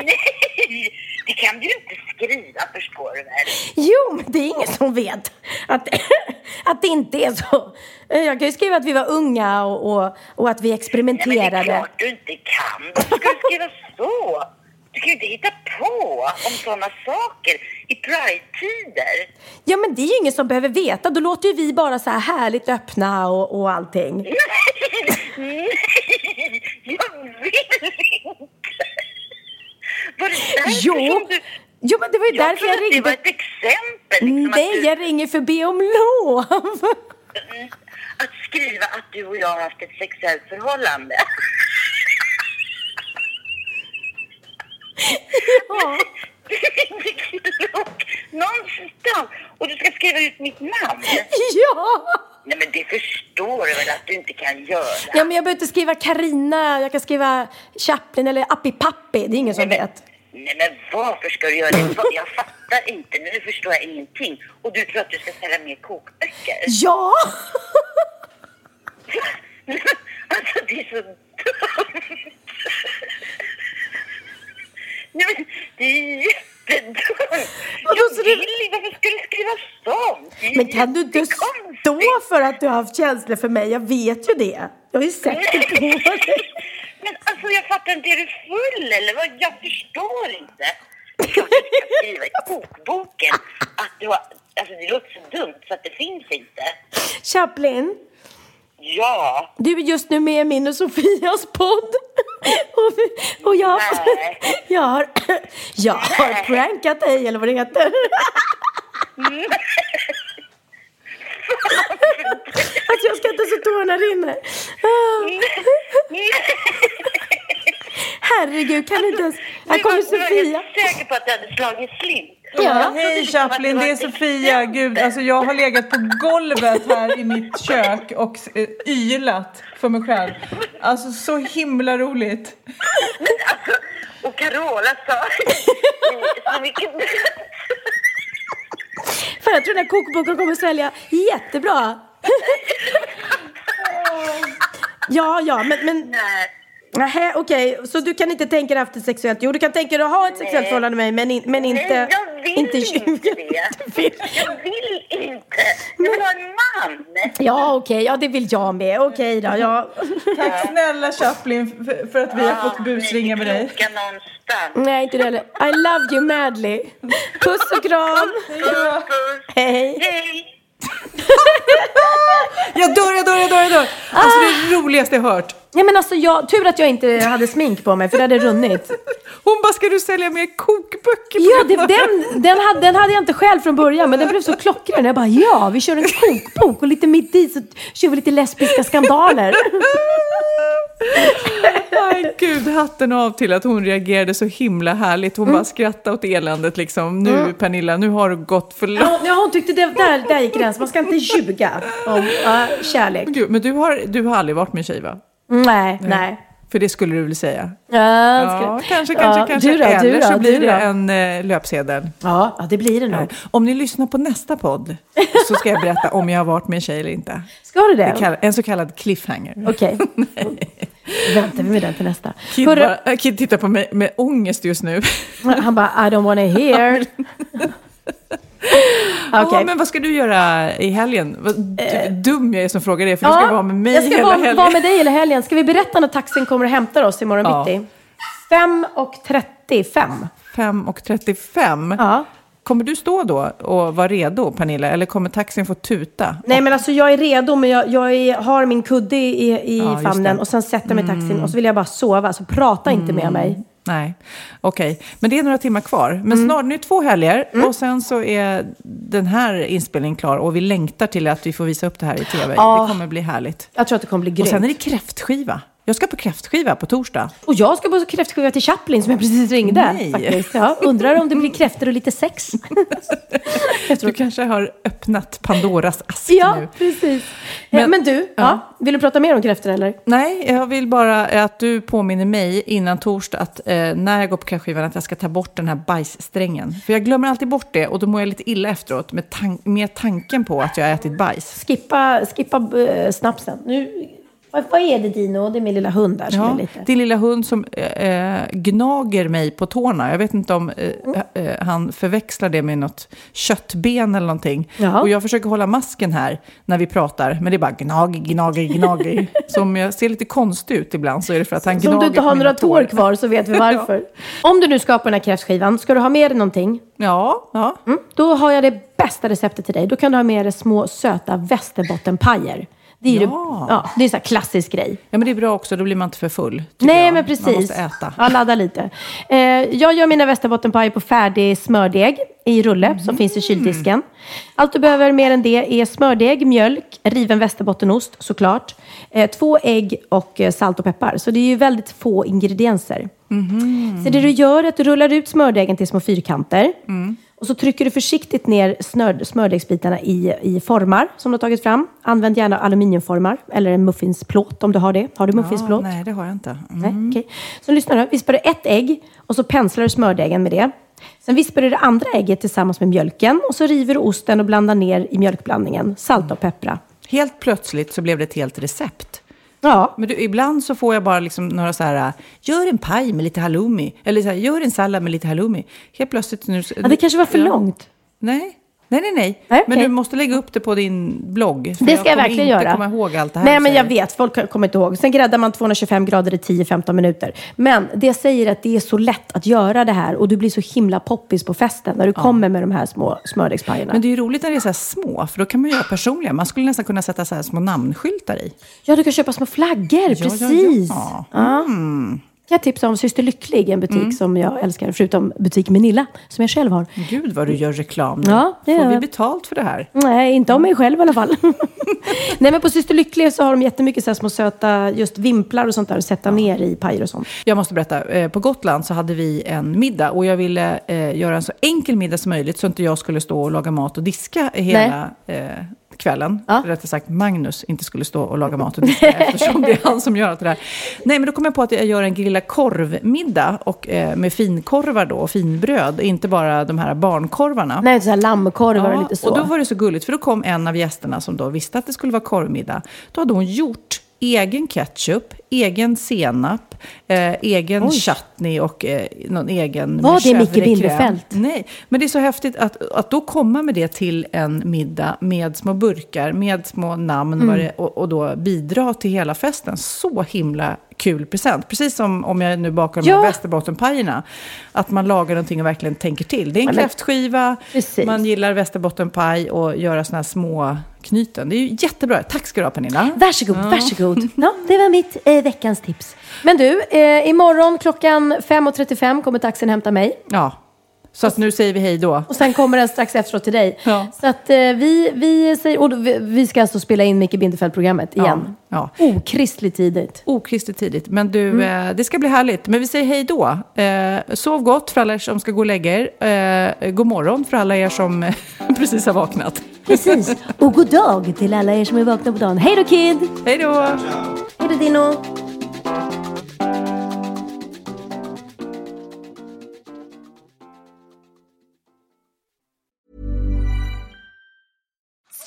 Nej, det kan du ju inte skriva, förstår du väl? Jo, men det är ingen som vet att, att det inte är så. Jag kan ju skriva att vi var unga och, och, och att vi Nej, men det är experimenterade. klart du inte kan. Varför ska du skriva så? Du kan ju inte hitta på om sådana saker i Pride-tider. Ja, men det är ju ingen som behöver veta. Då låter ju vi bara så här härligt öppna och, och allting. Nej, nej, jag vill inte. Var det därför Jo, som du... jo men det var ju Jag därför jag trodde att det var ringde. ett exempel. Liksom, Nej, du, jag ringer för att be om lov. att skriva att du och jag har haft ett sexuellt förhållande. skriva ut mitt namn? Ja! Nej men det förstår du väl att du inte kan göra? Ja, men jag behöver inte skriva Karina, jag kan skriva Chaplin eller Appi Pappi. Det är ingen som vet. Nej men varför ska du göra det? Jag fattar inte, nu förstår jag ingenting. Och du tror att du ska sälja mer kokböcker? Ja! Alltså det är så dumt. Nej men det är jättedumt. Jag vill, varför ska du skriva sånt? Det Men kan du inte stå för att du har haft känslor för mig? Jag vet ju det. Jag har ju sett det på dig. Men alltså jag fattar inte, är du full eller vad? Jag förstår inte. Det du ska skriva i kokboken att du har... Alltså det låter så dumt så att det finns inte. Chaplin, Ja. du är just nu med i min och Sofias podd. Och, vi- och jag, Nej. jag, har, jag har prankat dig, eller vad det heter. Att jag ska inte så tårarna rinner. Ah. Herregud, kan du inte ens... Här kommer Jag Sofia. helt säker på att du hade slagit slint. Ja, hej Chaplin, det är Sofia. Gud, alltså jag har legat på golvet här i mitt kök och eh, ylat för mig själv. Alltså så himla roligt. Och Carola sa så mycket Fan, jag tror den här kokboken kommer att sälja jättebra. Ja, ja, men... men... Nähä, okej. Så du kan inte tänka dig haft ett sexuellt... Jo, du kan tänka dig att ha ett sexuellt förhållande med mig, men, in, men inte... Nej, jag vill inte inte, 20. det. Jag vill inte. Jag vill ha en man. Ja, okej. Ja, det vill jag med. Okej då. Ja. Tack snälla Chaplin för, för att vi har fått busringa med dig. Någonstans. Nej, inte det heller. I love you madly. Puss och kram. Hej. Hej. Jag dör, jag dör, jag dör, jag dör. Alltså det är det roligaste jag hört. Ja, men alltså, jag, tur att jag inte hade smink på mig, för det hade runnit. Hon bara, ska du sälja mer kokböcker? Ja, det, den, den, hade, den hade jag inte själv från början, men den blev så klockren. Jag bara, ja, vi kör en kokbok och lite mitt i så kör vi lite lesbiska skandaler. Aj, gud, hatten av till att hon reagerade så himla härligt. Hon bara skrattade åt eländet liksom. Nu Mm. Pernilla, nu har du gått för långt. Ja, hon tyckte det, där, där gick gränsen. Man ska inte ljuga om ja, kärlek. Gud, men du har, du har aldrig varit med en tjej va? Nej, nej. För det skulle du väl säga? Ja, Ja, ska- kanske, ja, kanske, kanske. Du då, Eller du då, så blir det en eh, löpsedel. Ja, det blir det nog. Om ni lyssnar på nästa podd så ska jag berätta om jag har varit med en tjej eller inte. Ska du det? Det En så kallad cliffhanger. Okej. Väntar vi med den till nästa. Kid, Hörru, bara, Kid tittar på mig med ångest just nu. han bara, I don't wanna hear. Ja, Okej. men vad ska du göra i helgen? Vad d- dum jag är som frågar det, för du ska vara med mig jag ska hela vara, helgen. vara med dig hela helgen. Ska vi berätta när taxin kommer och hämtar oss imorgon Ja. bitti? 5 och 35. 5 och 35. Ja. Kommer du stå då och vara redo, Pernilla? Eller kommer taxin få tuta? Nej men alltså jag är redo men jag, jag är, har min kudde i, i Ja, famnen. Mm. och sen sätter jag mig i taxin och så vill jag bara sova. Så prata inte med mig. Nej, okej. Men det är några timmar kvar. Mm. Men snart, nu är det två helger och sen så är den här inspelningen klar och vi längtar till att vi får visa upp det här i tv. Ja. Det kommer bli härligt. Jag tror att det kommer bli grymt. Och sen är det kräftskiva. Jag ska på kräftskiva på torsdag. Och jag ska på kräftskiva till Chaplin som jag precis ringde. Nej. Faktiskt. Ja, undrar om det blir kräftor och lite sex. Du kanske har öppnat Pandoras ask ja, nu. precis. Men- Men, men du, ja. Ja. vill du prata mer om kräftor eller? Nej, jag vill bara att du påminner mig innan torsdag att eh, när jag går på kräftskivan att jag ska ta bort den här bajssträngen. För jag glömmer alltid bort det och då mår jag lite illa efteråt med, tan- med tanken på att jag har ätit bajs. Skippa, skippa eh, snapsen. Nu, vad, vad är det Dino? Det är min lilla hund där som Ja, är lite... din lilla hund som eh, gnager mig på tårna. Jag vet inte om eh, eh, han förväxlar det med något köttben eller någonting. Jaha. Och jag försöker hålla masken här när vi pratar, men det är bara gnager, gnager, gnager. så om jag ser lite konstig ut ibland så är det för att han gnager om du inte på har mina några tår kvar så vet vi varför. Om du nu ska på den här kräftskivan, ska du ha med dig någonting? Ja, ja. Mm, då har jag det bästa receptet till dig. Då kan du ha med dig små söta västerbottenpajer. Det är Ja. det, ja, det är en klassisk grej. Ja, men det är bra också, då blir man inte för full. Nej, jag. men precis. Man måste äta. Ja, ladda lite. Eh, jag gör mina västerbottenpajer på färdig smördeg i rulle som finns i kyldisken. Allt du behöver mer än det är smördeg, mjölk, riven västerbottenost såklart, eh, två ägg och eh, salt och peppar. Så det är ju väldigt få ingredienser. Så det du gör är att du rullar ut smördegen till små fyrkanter. Och så trycker du försiktigt ner snör, smördegsbitarna i, i formar som du har tagit fram. Använd gärna aluminiumformar eller en muffinsplåt om du har det. Har du muffinsplåt? Ja, nej, det har jag inte. Mm. Nej, okej. Så lyssna nu. Vispar du ett ägg och så penslar du smördegen med det. Sen vispar du det andra ägget tillsammans med mjölken och så river du osten och blandar ner i mjölkblandningen. Salta och peppra. Helt plötsligt så blev det ett helt recept. Ja. Men du, ibland så får jag bara liksom några så här, gör en paj med lite halloumi. Eller så här, gör en sallad med lite halloumi. Helt plötsligt nu... Ja, det kanske var för långt. Nej. Nej, nej, nej. Nej, Men du måste lägga upp det på din blogg. Det ska jag, kommer verkligen inte göra. komma ihåg allt det här Nej, men jag vet. Folk kommer inte ihåg. Sen gräddar man 225 grader i 10-15 minuter. Men det säger att det är så lätt att göra det här och du blir så himla poppis på festen när du kommer med de här små smördegspajerna. Men det är ju roligt när det är så här små, för då kan man göra personliga. Man skulle nästan kunna sätta så här små namnskyltar i. Ja, du kan köpa små flaggor. ja, precis. ja. Ja. Kan jag tipsa om Syster Lycklig, en butik Mm. som jag älskar. Förutom butik Menilla, som jag själv har. Gud vad du gör reklam nu. Ja, Får gör vi betalt för det här? Nej, inte av mig själv i alla fall. Nej, men på Syster Lycklig så har de jättemycket så här små söta just vimplar och sånt där att sätta ner i pajer och sånt. Jag måste berätta, eh, på Gotland så hade vi en middag och jag ville eh, göra en så enkel middag som möjligt så inte jag skulle stå och laga mat och diska hela eh, kvällen. Rättare sagt Magnus inte skulle stå och laga mat och diska eftersom det är han som gör allt det där. Nej, men då kom jag på att jag gör en grilla korvmiddag och, eh, med finkorvar då och finbröd, inte bara de här barnkorvarna. Nej, så här lammkorvar och lite så. Och då var det så gulligt, för då kom en av gästerna som då visste att det skulle vara korvmiddag. Då hade hon gjort egen ketchup, egen senap, eh, egen Oj. chutney och eh, någon egen Var det Micke. Bindefeld? Nej, men det är så häftigt att, att då komma med det till en middag med små burkar, med små namn Mm. det, och, och då bidra till hela festen. Så himla kul present. Precis som om jag nu bakar de Ja. här västerbottenpajerna. Att man lagar någonting och verkligen tänker till. Det är en kräftskiva, man gillar västerbottenpaj och göra såna här små knyten. Det är ju jättebra. Tack ska du ha Pernilla. Varsågod, Ja. varsågod. Ja, det var mitt eh, veckans tips. Men du, eh, imorgon klockan 5.35 kommer taxin hämta mig. Ja, så att nu säger vi hej då. Och sen kommer den strax efteråt till dig. Ja. Så att eh, vi, vi säger, och vi, vi ska alltså spela in Micke Bindefeld-programmet igen. Ja. Okristligt tidigt. Okristligt tidigt. Men du, Mm. eh, det ska bli härligt. Men vi säger hej då. Eh, sov gott för alla er som ska gå och lägga er. Eh, god morgon för alla er som eh, precis har vaknat. Precis. Och god dag till alla er som är vakna på dagen. Hej då Kid! Hej då! Hej då Dino!